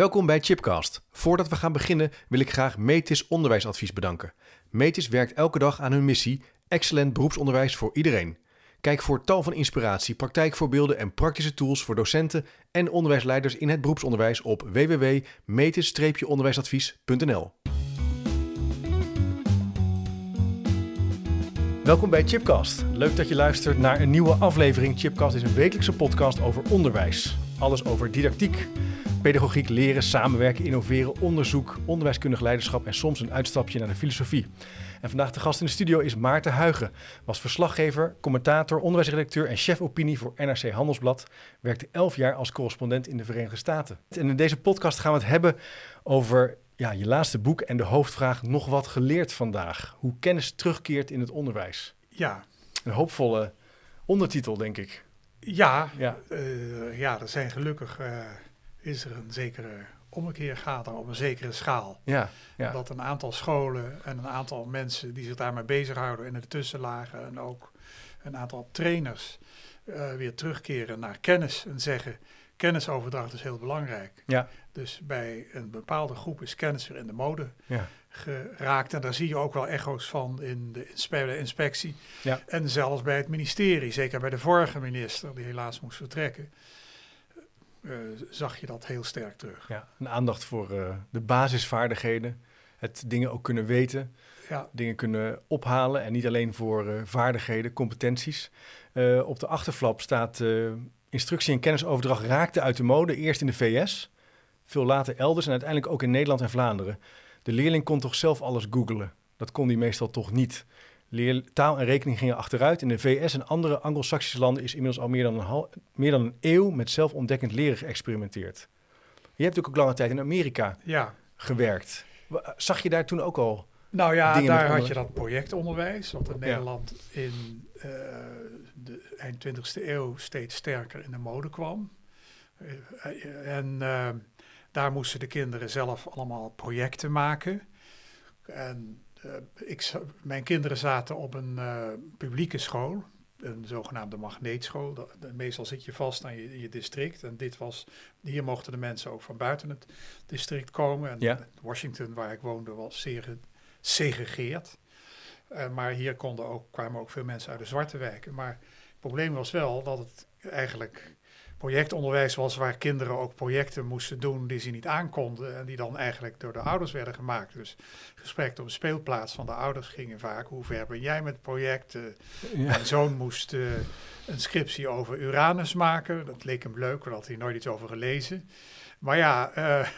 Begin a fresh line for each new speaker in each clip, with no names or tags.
Welkom bij Chipcast. Voordat we gaan beginnen wil ik graag Metis Onderwijsadvies bedanken. Metis werkt elke dag aan hun missie: excellent beroepsonderwijs voor iedereen. Kijk voor tal van inspiratie, praktijkvoorbeelden en praktische tools voor docenten en onderwijsleiders in het beroepsonderwijs op www.metis-onderwijsadvies.nl. Welkom bij Chipcast. Leuk dat je luistert naar een nieuwe aflevering. Chipcast is een wekelijkse podcast over onderwijs. Alles over didactiek, pedagogiek, leren, samenwerken, innoveren, onderzoek, onderwijskundig leiderschap en soms een uitstapje naar de filosofie. En vandaag de gast in de studio is Maarten Huigen. Was verslaggever, commentator, onderwijsredacteur en chef opinie voor NRC Handelsblad. Werkte elf jaar als correspondent in de Verenigde Staten. En in deze podcast gaan we het hebben over ja, je laatste boek en de hoofdvraag nog wat geleerd vandaag. Hoe kennis terugkeert in het onderwijs.
Ja.
Een hoopvolle ondertitel, denk ik.
Ja,
Ja.
eh, ja er zijn gelukkig, eh, is er een zekere ommekeer, gaat er op een zekere schaal.
Ja, ja.
Dat een aantal scholen en een aantal mensen die zich daarmee bezighouden in de tussenlagen en ook een aantal trainers eh, weer terugkeren naar kennis en zeggen, kennisoverdracht is heel belangrijk.
Ja.
Dus bij een bepaalde groep is kennis weer in de mode
Ja.
geraakt. En daar zie je ook wel echo's van in de, bij de inspectie.
Ja.
En zelfs bij het ministerie, zeker bij de vorige minister, die helaas moest vertrekken, eh, zag je dat heel sterk terug.
Ja, een aandacht voor eh, de basisvaardigheden. Het dingen ook kunnen weten,
Ja,
dingen kunnen ophalen. En niet alleen voor eh, vaardigheden, competenties. Op de achterflap staat instructie en kennisoverdracht raakte uit de mode. Eerst in de VS, veel later elders en uiteindelijk ook in Nederland en Vlaanderen. De leerling kon toch zelf alles googlen. Dat kon hij meestal toch niet. Leer, taal en rekening gingen achteruit. In de VS en andere Anglo-Saxische landen is inmiddels al meer dan, een hal- meer dan een eeuw met zelfontdekkend leren geëxperimenteerd. Je hebt ook lange tijd in Amerika
ja.
gewerkt. Wa- Zag je daar toen ook al?
Nou ja, daar had je dat projectonderwijs, wat in Nederland in eh, de eind 20e eeuw steeds sterker in de mode kwam. Eh, eh, en eh, daar moesten de kinderen zelf allemaal projecten maken. En eh, ik, za- mijn kinderen zaten op een eh, publieke school, een zogenaamde magneetschool. Dat- meestal zit je vast aan je, je district. En dit was, hier mochten de mensen ook van buiten het district komen. En
Ja.
Washington, waar ik woonde, was zeer gesegregeerd. Eh, maar hier konden ook, kwamen ook veel mensen uit de zwarte wijken. Maar het probleem was wel dat het eigenlijk projectonderwijs was waar kinderen ook projecten moesten doen die ze niet aankonden en die dan eigenlijk door de ouders werden gemaakt. Dus gesprekken op de speelplaats van de ouders gingen vaak. Hoe ver ben jij met projecten? Mijn zoon moest eh, een scriptie over Uranus maken. Dat leek hem leuk, daar had hij nooit iets over gelezen. Maar ja, eh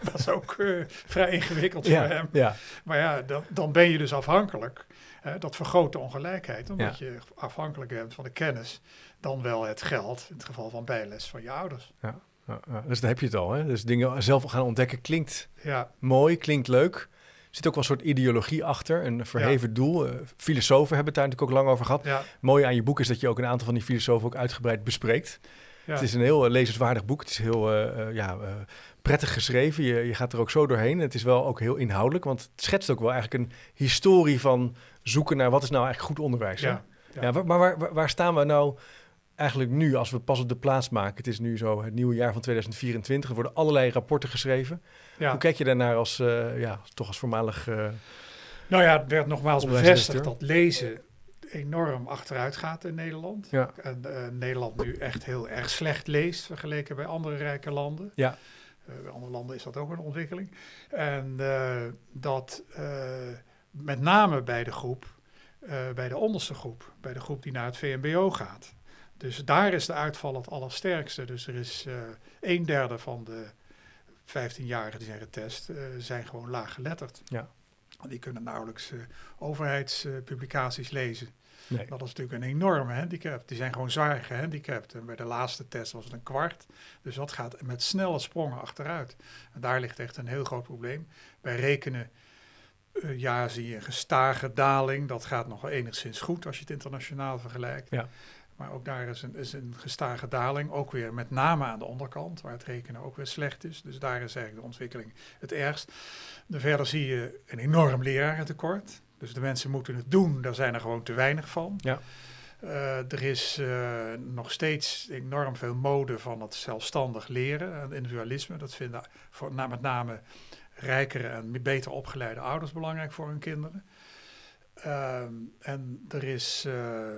was ook eh, vrij ingewikkeld voor hem.
ja,
Maar ja, dan, dan ben je dus afhankelijk. Hè, dat vergroot de ongelijkheid, omdat
Ja.
je afhankelijk bent van de kennis, dan wel het geld, in het geval van bijles van je ouders.
ja, ja. Dus daar heb je het al. Hè? Dus dingen zelf gaan ontdekken klinkt
Ja,
mooi, klinkt leuk. Er zit ook wel een soort ideologie achter, een verheven doel. Eh, filosofen hebben het daar natuurlijk ook lang over gehad.
ja,
Mooi aan je boek is dat je ook een aantal van die filosofen ook uitgebreid bespreekt.
ja.
Het is een heel eh, lezenswaardig boek. Het is heel eh, eh, ja, eh, prettig geschreven. Je, je gaat er ook zo doorheen. Het is wel ook heel inhoudelijk, want het schetst ook wel eigenlijk een historie van zoeken naar wat is nou eigenlijk goed onderwijs.
ja, ja.
Maar waar, waar, staan we nou eigenlijk nu als we pas op de plaats maken? Het is nu zo het nieuwe jaar van 2024. Er worden allerlei rapporten geschreven.
ja.
Hoe kijk je daarnaar als, eh, ja, toch als voormalig... eh,
Nou ja, het werd nogmaals bevestigd dat lezen enorm achteruit gaat in Nederland.
Ja.
En eh, Nederland nu echt heel erg slecht leest vergeleken bij andere rijke landen.
Ja.
Bij andere landen is dat ook een ontwikkeling. En dat met name bij de groep, eh, bij de onderste groep, bij de groep die naar het VMBO gaat. Dus daar is de uitval het allersterkste. Dus er is eh een derde van de 15-jarigen die zijn getest, eh, zijn gewoon laag geletterd.
Ja.
Die kunnen nauwelijks overheidspublicaties lezen.
nee.
Dat is natuurlijk een enorme handicap. Die zijn gewoon zwaar gehandicapt. En bij de laatste test was het een kwart. Dus dat gaat met snelle sprongen achteruit. En daar ligt echt een heel groot probleem. Bij rekenen, eh, ja, zie je een gestage daling. Dat gaat nog enigszins goed als je het internationaal vergelijkt.
Ja.
Maar ook daar is een, is een gestage daling. Ook weer met name aan de onderkant, waar het rekenen ook weer slecht is. Dus daar is eigenlijk de ontwikkeling het ergst. Verder zie je een enorm lerarentekort. Dus de mensen moeten het doen, daar zijn er gewoon te weinig van.
Ja.
Uh, er is uh, nog steeds enorm veel mode van het zelfstandig leren en individualisme. Dat vinden voor, met name rijkere en beter opgeleide ouders belangrijk voor hun kinderen. Uh, en er is, uh,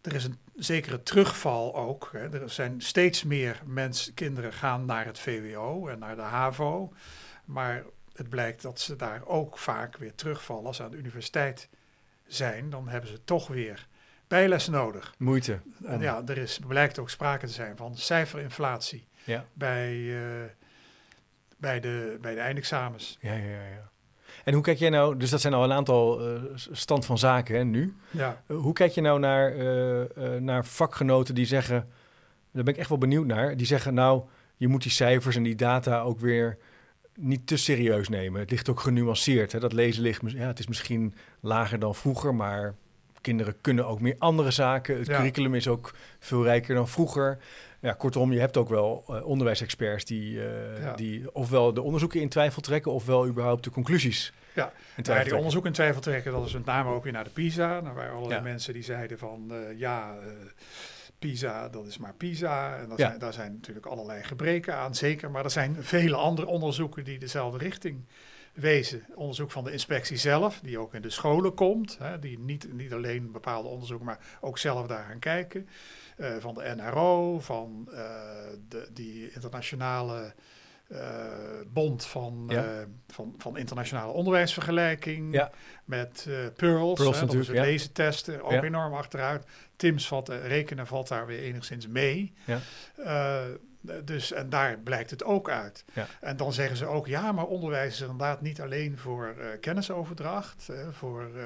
er is een zekere terugval ook. Hè. Er zijn steeds meer mensen, kinderen gaan naar het VWO en naar de HAVO. Maar het blijkt dat ze daar ook vaak weer terugvallen als ze aan de universiteit zijn. Dan hebben ze toch weer bijles nodig.
Moeite.
En ja, er is, blijkt ook sprake te zijn van cijferinflatie
ja.
bij, uh, bij, de, bij de eindexamens.
Ja, ja, ja. En hoe kijk jij nou, dus dat zijn al een aantal uh, stand van zaken hè, nu.
Ja.
Uh, hoe kijk je nou naar, uh, naar vakgenoten die zeggen, daar ben ik echt wel benieuwd naar, die zeggen nou, je moet die cijfers en die data ook weer niet te serieus nemen. Het ligt ook genuanceerd. Hè? Dat lezen ligt, ja, het is misschien lager dan vroeger, maar kinderen kunnen ook meer andere zaken. Het ja. curriculum is ook veel rijker dan vroeger. Ja, kortom, je hebt ook wel uh, onderwijsexperts die, uh, ja. die ofwel de onderzoeken in twijfel trekken, ofwel überhaupt de conclusies.
Ja, ja die onderzoeken in twijfel trekken, dat is met name ook weer naar de PISA. Daar waren allerlei ja. mensen die zeiden van uh, ja. PISA, dat is maar PISA. En ja. zijn, daar zijn natuurlijk allerlei gebreken aan, zeker. Maar er zijn vele andere onderzoeken die dezelfde richting wezen. Onderzoek van de inspectie zelf, die ook in de scholen komt. Hè, die niet, niet alleen bepaalde onderzoeken, maar ook zelf daar gaan kijken. Uh, van de NRO, van uh, de, die internationale uh, bond van,
ja.
van, van internationale onderwijsvergelijking.
Ja.
Met Pearls,
Pearls
hè, dat
ja.
lezen testen, ook enorm achteruit. Tim's valt, rekenen valt daar weer enigszins mee. Dus, en daar blijkt het ook uit.
Ja.
En dan zeggen ze ook, ja, maar onderwijs is inderdaad niet alleen voor uh, kennisoverdracht, uh, voor, uh,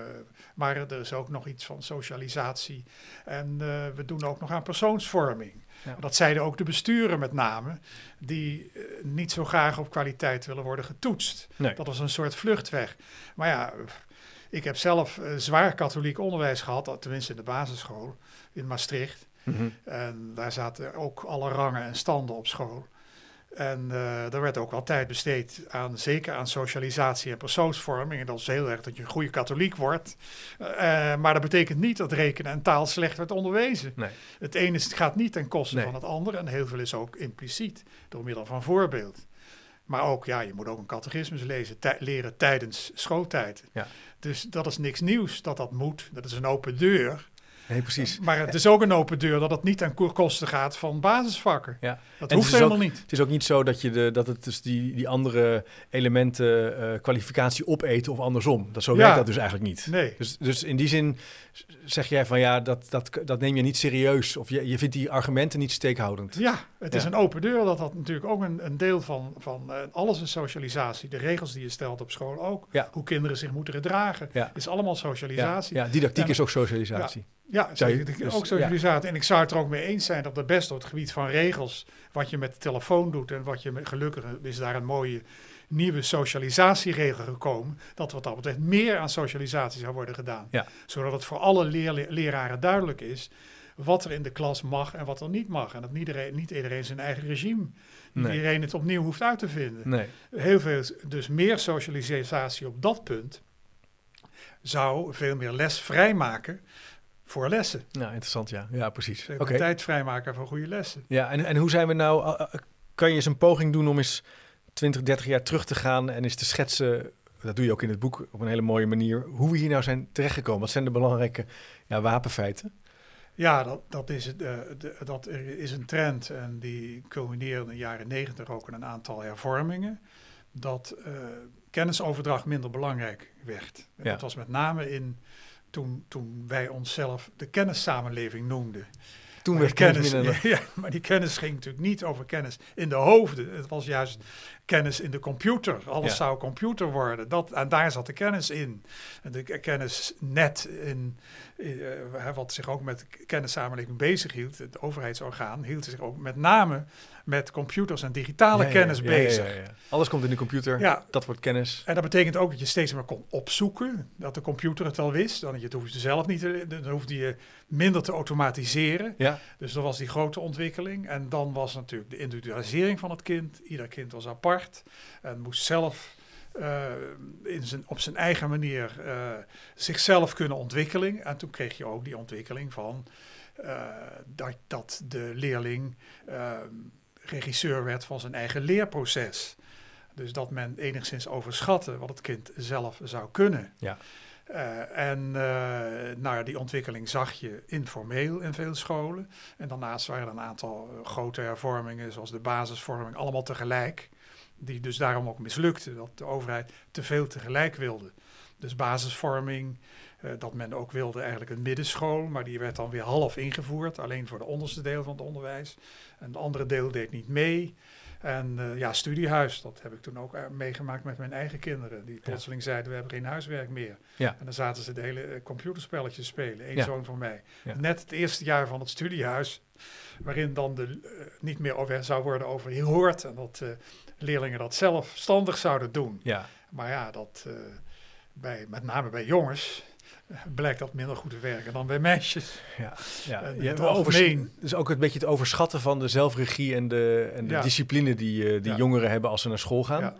maar er is ook nog iets van socialisatie. En we doen ook nog aan persoonsvorming.
Ja.
Dat zeiden ook de besturen met name, die niet zo graag op kwaliteit willen worden getoetst.
Nee.
Dat was een soort vluchtweg. Maar ja, ik heb zelf zwaar katholiek onderwijs gehad, tenminste in de basisschool in Maastricht.
Mm -hmm.
En daar zaten ook alle rangen en standen op school. En uh, er werd ook wel tijd besteed aan, zeker aan socialisatie en persoonsvorming. En dat is heel erg dat je een goede katholiek wordt. Uh, maar dat betekent niet dat rekenen en taal slecht wordt onderwezen.
Nee.
Het ene gaat niet ten koste
Nee.
van het andere. En heel veel is ook impliciet, door middel van voorbeeld. Maar ook, ja, je moet ook een catechismus lezen, tij- leren tijdens schooltijd.
Ja.
Dus dat is niks nieuws dat dat moet. Dat is een open deur.
Nee, precies.
Maar het is ook een open deur dat het niet ten koste gaat van basisvakken.
Ja.
Dat
En
hoeft helemaal
ook-
niet.
Het is ook niet zo dat, je de, dat het dus die, die andere elementen eh, kwalificatie opeten of andersom. Dat, zo
Ja.
werkt dat dus eigenlijk niet.
Nee.
Dus, dus in die zin zeg jij van ja, dat, dat, dat neem je niet serieus. Of je, je vindt die argumenten niet steekhoudend.
Ja, het is een open deur. Dat had natuurlijk ook een, een deel van, van eh, alles is socialisatie. De regels die je stelt op school ook.
Ja.
Hoe kinderen zich moeten gedragen.
Ja.
Is allemaal socialisatie. Ja,
ja, didactiek
En-
is ook socialisatie. Je-
de-
dus-
ook socialisatie. En ik zou het er ook mee eens zijn dat er best op het gebied van regels... wat je met de telefoon doet en wat je met, gelukkig is daar een mooie nieuwe socialisatieregel gekomen... dat wat dat betreft meer aan socialisatie zou worden gedaan.
Ja.
Zodat het voor alle leerle- leraren duidelijk is wat er in de klas mag en wat er niet mag. En dat niet iedereen, niet iedereen zijn eigen regime, niet
Nee.
iedereen het opnieuw hoeft uit te vinden.
Nee.
Heel veel, dus meer socialisatie op dat punt zou veel meer les vrijmaken voor lessen.
Ja, interessant, ja. Ja, precies.
Meer tijd vrijmaken voor goede lessen.
Ja, en, en hoe zijn we nou... uh, uh, kan je eens een poging doen om eens 20, 30 jaar terug te gaan en eens te schetsen... Dat doe je ook in het boek op een hele mooie manier. Hoe we hier nou zijn terechtgekomen. Wat zijn de belangrijke ja, wapenfeiten?
Ja, dat, dat, is, de, dat is een trend en die culmineerde in de jaren negentig ook in een aantal hervormingen. Dat eh, kennisoverdracht minder belangrijk werd. En
Ja.
Dat was met name in toen, toen wij onszelf de kennissamenleving noemden.
Toen werd kennis
ja, maar die kennis ging natuurlijk niet over kennis in de hoofden. Het was juist kennis in de computer. Alles
Ja.
zou computer worden. Dat, en daar zat de kennis in. En de k- kennis net in, eh, wat zich ook met kennissamenleving bezig hield, het overheidsorgaan, hield zich ook met name met computers en digitale
Ja,
kennis
ja,
bezig.
Alles komt in de computer.
Ja.
Dat wordt kennis.
En dat betekent ook dat je steeds meer kon opzoeken, dat de computer het al wist. Dan je hoefde zelf niet, te, dan hoefde je minder te automatiseren.
Ja,
Dus dat was die grote ontwikkeling. En dan was natuurlijk de individualisering van het kind. Ieder kind was apart en moest zelf uh, in zijn, op zijn eigen manier uh, zichzelf kunnen ontwikkelen. En toen kreeg je ook die ontwikkeling van uh, dat, dat de leerling regisseur werd van zijn eigen leerproces. Dus dat men enigszins overschatte wat het kind zelf zou kunnen.
Ja.
En nou ja, die ontwikkeling zag je informeel in veel scholen. En daarnaast waren er een aantal grote hervormingen, zoals de basisvorming, allemaal tegelijk. Die dus daarom ook mislukte, dat de overheid te veel tegelijk wilde. Dus basisvorming, uh, dat men ook wilde eigenlijk een middenschool, maar die werd dan weer half ingevoerd, alleen voor de onderste deel van het onderwijs. En het andere deel deed niet mee. En uh, ja, studiehuis, dat heb ik toen ook meegemaakt met mijn eigen kinderen. Die plotseling ja. zeiden, we hebben geen huiswerk meer.
Ja.
En dan zaten ze de hele computerspelletjes te spelen. Eén
Ja.
zoon van mij. Net het eerste jaar van het studiehuis, waarin dan de, uh, niet meer over, zou worden overhoord. En dat uh, leerlingen dat zelfstandig zouden doen.
Ja.
Maar ja, dat, uh, bij, met name bij jongens blijkt dat minder goed te werken dan bij meisjes.
Ja, ja.
Uh,
ja
algemeen.
Dus ook een beetje het overschatten van de zelfregie en de, en de
Ja.
discipline die, uh, die
Ja.
jongeren hebben als ze naar school gaan.
Ja.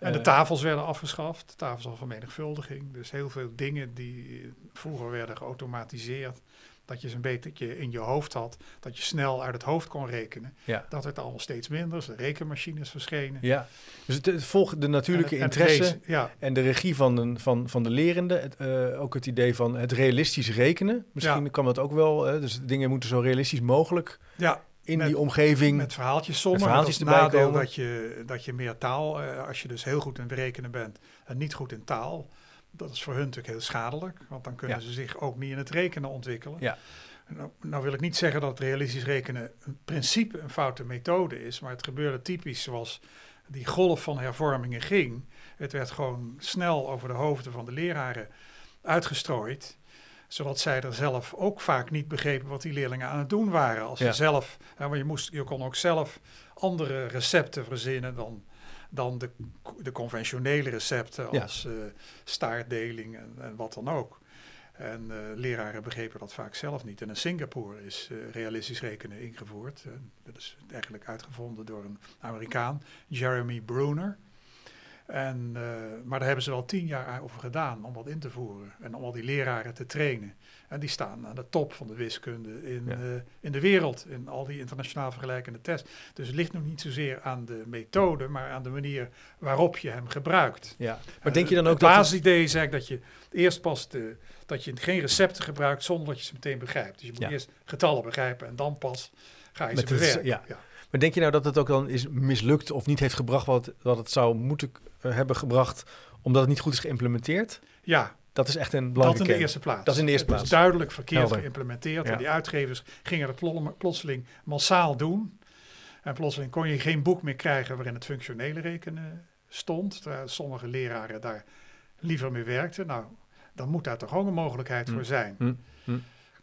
En de
Eh,
tafels werden afgeschaft, de tafels al vermenigvuldiging. Dus heel veel dingen die vroeger werden geautomatiseerd, dat je ze een beetje in je hoofd had, dat je snel uit het hoofd kon rekenen.
Ja.
Dat werd allemaal steeds minder, de rekenmachines verschenen.
Ja, dus het, het volgt de natuurlijke
En het- en
interesse
ja,
en de regie van de, van, van de lerende. Het, eh, ook het idee van het realistisch rekenen. Misschien
Ja.
kan dat ook wel. dus dingen moeten zo realistisch mogelijk
ja,
in
Met-
die omgeving.
met verhaaltjes sommen.
Met verhaaltjes
met
erbij
nadeel
komen.
dat je, dat je meer taal, eh, als je dus heel goed in berekenen bent en niet goed in taal, dat is voor hun natuurlijk heel schadelijk, want dan kunnen
Ja.
ze zich ook niet in het rekenen ontwikkelen.
Ja.
Nou, nou wil ik niet zeggen dat realistisch rekenen een principe een foute methode is, maar het gebeurde typisch zoals die golf van hervormingen ging. Het werd gewoon snel over de hoofden van de leraren uitgestrooid zodat zij er zelf ook vaak niet begrepen wat die leerlingen aan het doen waren. Als
Ja.
je zelf, hè, want je, moest, je kon ook zelf andere recepten verzinnen dan, dan de, de conventionele recepten
Ja.
als eh, staartdeling en, en wat dan ook. En eh, leraren begrepen dat vaak zelf niet. En in Singapore is eh, realistisch rekenen ingevoerd. Dat is eigenlijk uitgevonden door een Amerikaan, Jeremy Bruner. En, maar daar hebben ze wel tien jaar over gedaan om dat in te voeren. En om al die leraren te trainen. En die staan aan de top van de wiskunde in,
Ja.
uh, in de wereld. In al die internationaal vergelijkende tests. Dus het ligt nog niet zozeer aan de methode, maar aan de manier waarop je hem gebruikt.
ja. Maar denk je dan ook
het
dat... het-
basisidee is eigenlijk dat je eerst pas de, dat je geen recepten gebruikt zonder dat je ze meteen begrijpt. Dus je moet
Ja.
eerst getallen begrijpen en dan pas ga je
Met
ze
het-
bewerken.
ja. Maar denk je nou dat het ook dan is mislukt of niet heeft gebracht wat, het- wat het zou moeten eh, hebben gebracht, omdat het niet goed is geïmplementeerd?
ja,
Dat is echt een
Dat
belangrijke
in de eerste plaats.
Dat is in de eerste
het
plaats.
is duidelijk verkeerd
Helder.
geïmplementeerd.
Ja.
En die uitgevers gingen het plotseling massaal doen. En plotseling kon je geen boek meer krijgen waarin het functionele rekenen stond. Terwijl sommige leraren daar liever mee werkten. Nou, dan moet daar toch ook een mogelijkheid
Hm.
voor zijn.
Hm.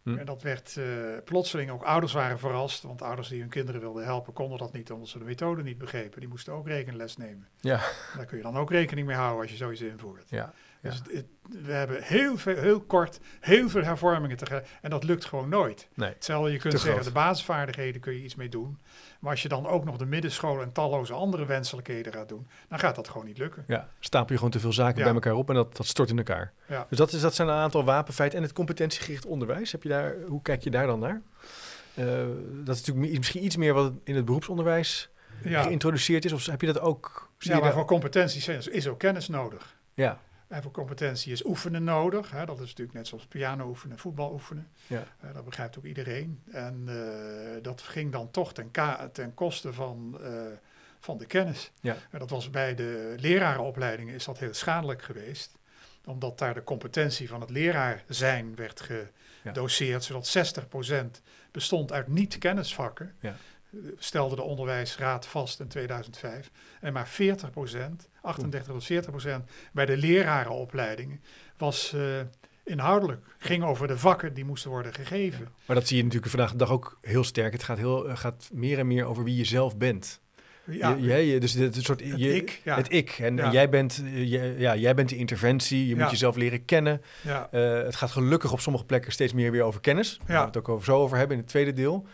Hm.
En dat werd eh, plotseling ook ouders waren verrast. Want ouders die hun kinderen wilden helpen konden dat niet omdat ze de methode niet begrepen. Die moesten ook rekenles nemen.
Ja,
Daar kun je dan ook rekening mee houden als je zoiets invoert.
ja.
Dus het- het- we hebben heel, veel, heel kort heel veel hervormingen tegelijk. En dat lukt gewoon nooit.
Nee.
Hetzelfde, je kunt
Te
zeggen,
groot.
de basisvaardigheden kun je iets mee doen. Maar als je dan ook nog de middenschool en talloze andere wenselijkheden gaat doen, dan gaat dat gewoon niet lukken.
Ja, stapel je gewoon te veel zaken
Ja.
bij elkaar op en dat, dat stort in elkaar.
Ja.
Dus dat, is, dat zijn een aantal wapenfeiten. En het competentiegericht onderwijs, heb je daar, hoe kijk je daar dan naar? Eh, dat is natuurlijk mi- misschien iets meer wat in het beroepsonderwijs
Ja,
geïntroduceerd is. Of heb je dat ook?
ja maar voor competenties is ook kennis nodig.
ja,
En voor competentie is oefenen nodig. Hè. Dat is natuurlijk net zoals piano oefenen, voetbal oefenen.
ja,
Eh, dat begrijpt ook iedereen. En eh, dat ging dan toch ten, koste van, eh, van de kennis.
Ja.
En dat was bij de lerarenopleidingen is dat heel schadelijk geweest. Omdat daar de competentie van het leraar zijn werd gedoseerd. Zodat 60% bestond uit niet-kennisvakken.
Ja.
Stelde de onderwijsraad vast in 2005. En maar 40%, 38 tot 40% bij de lerarenopleidingen was eh, inhoudelijk. Ging over de vakken die moesten worden gegeven.
maar dat zie je natuurlijk vandaag de dag ook heel sterk. Het gaat, heel, eh, gaat meer en meer over wie je zelf bent.
Ja,
je, dus het, het soort,
het
je,
ik. Ja,
Het ik. En
Ja.
jij, bent, eh, je- ja, jij bent de interventie. Je moet jezelf leren kennen.
ja,
Eh, het gaat gelukkig op sommige plekken steeds meer weer over kennis. Daar gaan we het ook over, zo over hebben in het tweede deel.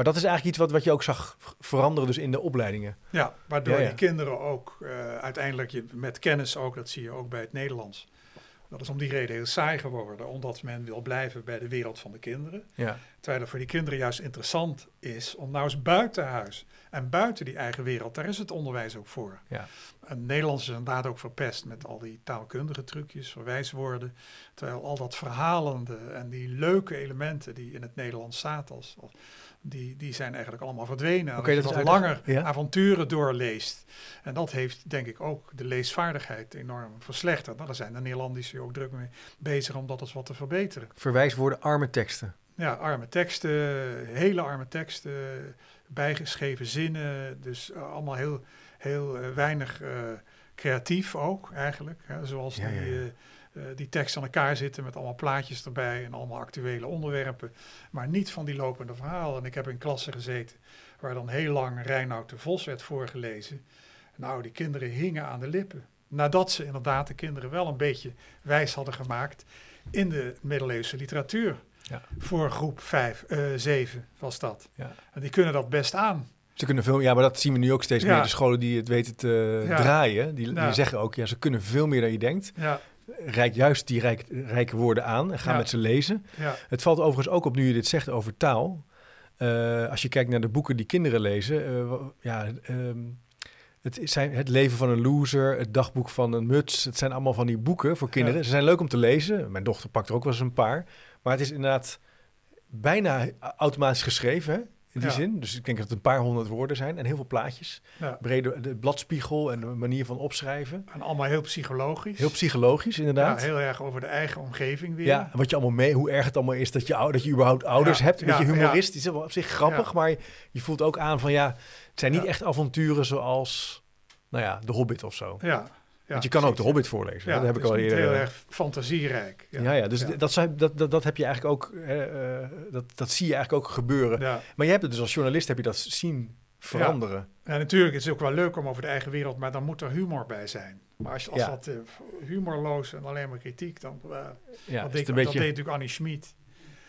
Maar dat is eigenlijk iets wat, wat je ook zag veranderen dus in de opleidingen.
Ja, waardoor
Ja, ja.
die kinderen ook eh, uiteindelijk je, met kennis ook, dat zie je ook bij het Nederlands. Dat is om die reden heel saai geworden, omdat men wil blijven bij de wereld van de kinderen.
Ja,
Terwijl het voor die kinderen juist interessant is om nou eens buiten huis en buiten die eigen wereld, daar is het onderwijs ook voor.
ja.
En Nederlands is inderdaad ook verpest met al die taalkundige trucjes, verwijswoorden. Terwijl al dat verhalende en die leuke elementen die in het Nederlands staat, als, als- die, die zijn eigenlijk allemaal verdwenen.
Oké,
Als
dat
je wat
eigenlijk-
langer
ja.
avonturen doorleest. En dat heeft denk ik ook de leesvaardigheid enorm verslechterd. Nou, daar zijn de Nederlandischen ook druk mee bezig om dat eens wat te verbeteren.
Verwijswoorden, arme teksten.
Ja, arme teksten, hele arme teksten, bijgeschreven zinnen. Dus eh, allemaal heel, heel eh, weinig eh, creatief ook eigenlijk. Hè, zoals
Ja,
die,
ja,
eh, die teksten aan elkaar zitten met allemaal plaatjes erbij en allemaal actuele onderwerpen. Maar niet van die lopende verhalen. En ik heb in klassen gezeten waar dan heel lang Reinoud de Vos werd voorgelezen. Nou, die kinderen hingen aan de lippen. Nadat ze inderdaad de kinderen wel een beetje wijs hadden gemaakt in de middeleeuwse literatuur.
Ja.
Voor groep 5, eh 7 was dat.
Ja.
En die kunnen dat best aan.
Ze kunnen veel, ja, maar dat zien we nu ook steeds
Ja.
meer. De scholen die het weten te
Ja.
draaien, die,
Ja.
die zeggen ook, ja, ze kunnen veel meer dan je denkt. Rijk juist die rijk, rijke woorden aan en ga
Ja.
met ze lezen.
ja,
Het valt overigens ook op nu je dit zegt over taal. Eh, als je kijkt naar de boeken die kinderen lezen, eh, ja, ehm, het zijn het leven van een loser, het dagboek van een muts. Het zijn allemaal van die boeken voor kinderen.
Ja.
Ze zijn leuk om te lezen. Mijn dochter pakt er ook wel eens een paar. Maar het is inderdaad bijna automatisch geschreven. Hè? In die
Ja.
zin. Dus ik denk dat het een paar honderd woorden zijn en heel veel plaatjes.
ja.
Brede de bladspiegel en de manier van opschrijven.
En allemaal heel psychologisch.
Heel psychologisch,
ja,
inderdaad.
heel erg over de eigen omgeving weer.
Ja, en wat je allemaal mee, hoe erg het allemaal is dat je, dat je überhaupt ouders
Ja,
hebt. Een
ja,
beetje
ja.
humoristisch, wel op zich grappig,
Ja.
maar je, je voelt ook aan van ja, het zijn niet
Ja.
echt avonturen zoals, nou ja, De Hobbit of zo.
Ja, ja,
Want je kan ook De. Hobbit voorlezen.
Ja,
dat heb ik al eerder.
heel
eh,
erg fantasierijk.
ja, ja, dus
ja.
Dat, zijn, dat, dat, dat heb je eigenlijk ook, eh, dat, dat zie je eigenlijk ook gebeuren.
Ja.
Maar je hebt het dus als journalist, heb je dat zien veranderen.
En natuurlijk is het ook wel leuk om over de eigen wereld, maar dan moet er humor bij zijn. Maar als, als
Ja.
dat eh, humorloos en alleen maar kritiek, dan...
Ja,
dat, deed natuurlijk Annie Schmid.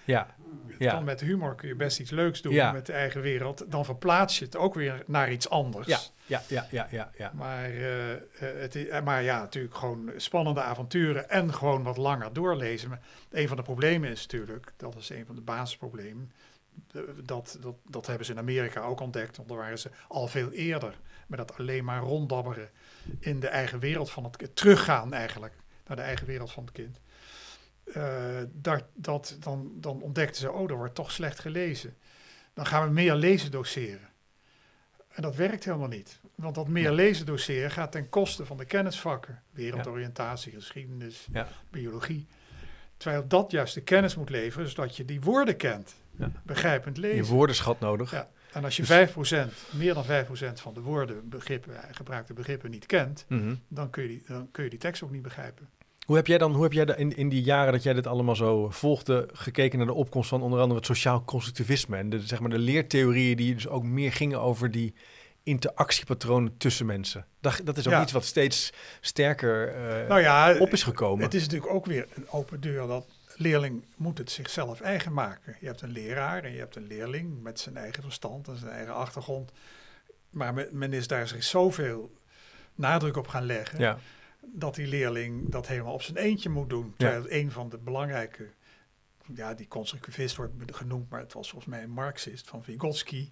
ja,
Dan
ja,
met humor kun je best iets leuks doen
Ja.
met de eigen wereld. Dan verplaats je het ook weer naar iets anders.
ja, ja, ja, ja, ja, ja.
Maar, eh, eh, het is, eh, maar ja, natuurlijk gewoon spannende avonturen en gewoon wat langer doorlezen. Maar een van de problemen is natuurlijk, dat is een van de basisproblemen, dat, dat, dat hebben ze in Amerika ook ontdekt, want daar waren ze al veel eerder met dat alleen maar ronddabberen in de eigen wereld van het kind, teruggaan eigenlijk naar de eigen wereld van het kind. Eh, dat, dat, dan, dan ontdekten ze, oh, er wordt toch slecht gelezen. Dan gaan we meer lezen doseren. En dat werkt helemaal niet. Want dat meer
Ja.
lezen doseren gaat ten koste van de kennisvakken. Wereldoriëntatie, geschiedenis,
Ja.
biologie. Terwijl dat juist de kennis moet leveren, zodat je die woorden kent. Begrijpend
Je
lezen.
woordenschat nodig.
Ja. En als je
Dus-
5%, meer dan 5% van de woorden, begrippen, gebruikte begrippen niet kent,
Mhm.
dan kun, je die, dan kun je die tekst ook niet begrijpen.
Hoe heb jij dan, hoe heb jij in, in die jaren dat jij dit allemaal zo volgde, gekeken naar de opkomst van onder andere het sociaal constructivisme en de, zeg maar, de leertheorieën die dus ook meer gingen over die interactiepatronen tussen mensen? Dat, dat is ook
Ja.
iets wat steeds sterker eh,
nou ja,
op is gekomen.
Het is natuurlijk ook weer een open deur dat leerling moet het zichzelf eigen maken. Je hebt een leraar en je hebt een leerling met zijn eigen verstand en zijn eigen achtergrond. Maar men, men is daar zich zoveel nadruk op gaan leggen
ja.
Dat die leerling dat helemaal op zijn eentje moet doen. Terwijl een van de belangrijke, ja die constructivist wordt genoemd, maar het was volgens mij een marxist van Vygotsky,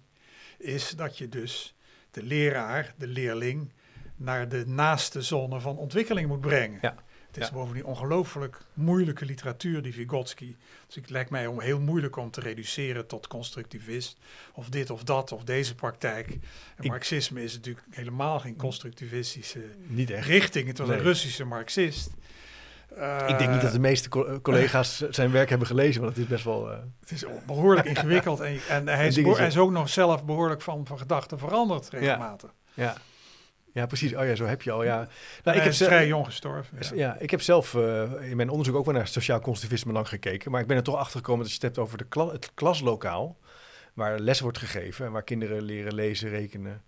is dat je dus de leraar, de leerling, naar de naaste zone van ontwikkeling moet brengen.
Ja.
Het is
Ja.
bovendien ongelooflijk moeilijke literatuur, die Vygotsky. Dus het lijkt mij om heel moeilijk om te reduceren tot constructivist. Of dit of dat, of deze praktijk. En
Ik-
Marxisme is natuurlijk helemaal geen constructivistische
Niet echt.
richting. Het was
Nee.
een Russische Marxist.
Ik denk niet dat
Eh,
de meeste co- collega's zijn werk hebben gelezen, want het is best wel... eh,
Het is behoorlijk ingewikkeld. En, en hij, is
is
ook nog zelf behoorlijk van, van gedachten veranderd regelmatig.
ja. ja, precies. Oh ja, zo heb je al. Ja. Nou, ik heb
vrij jong gestorven.
Ja.
Ja.
ik heb zelf eh, in mijn onderzoek ook wel naar sociaal constructivisme lang gekeken. Maar ik ben er toch achter gekomen dat je het hebt over de kla- het klaslokaal. Waar les wordt gegeven en waar kinderen leren lezen, rekenen.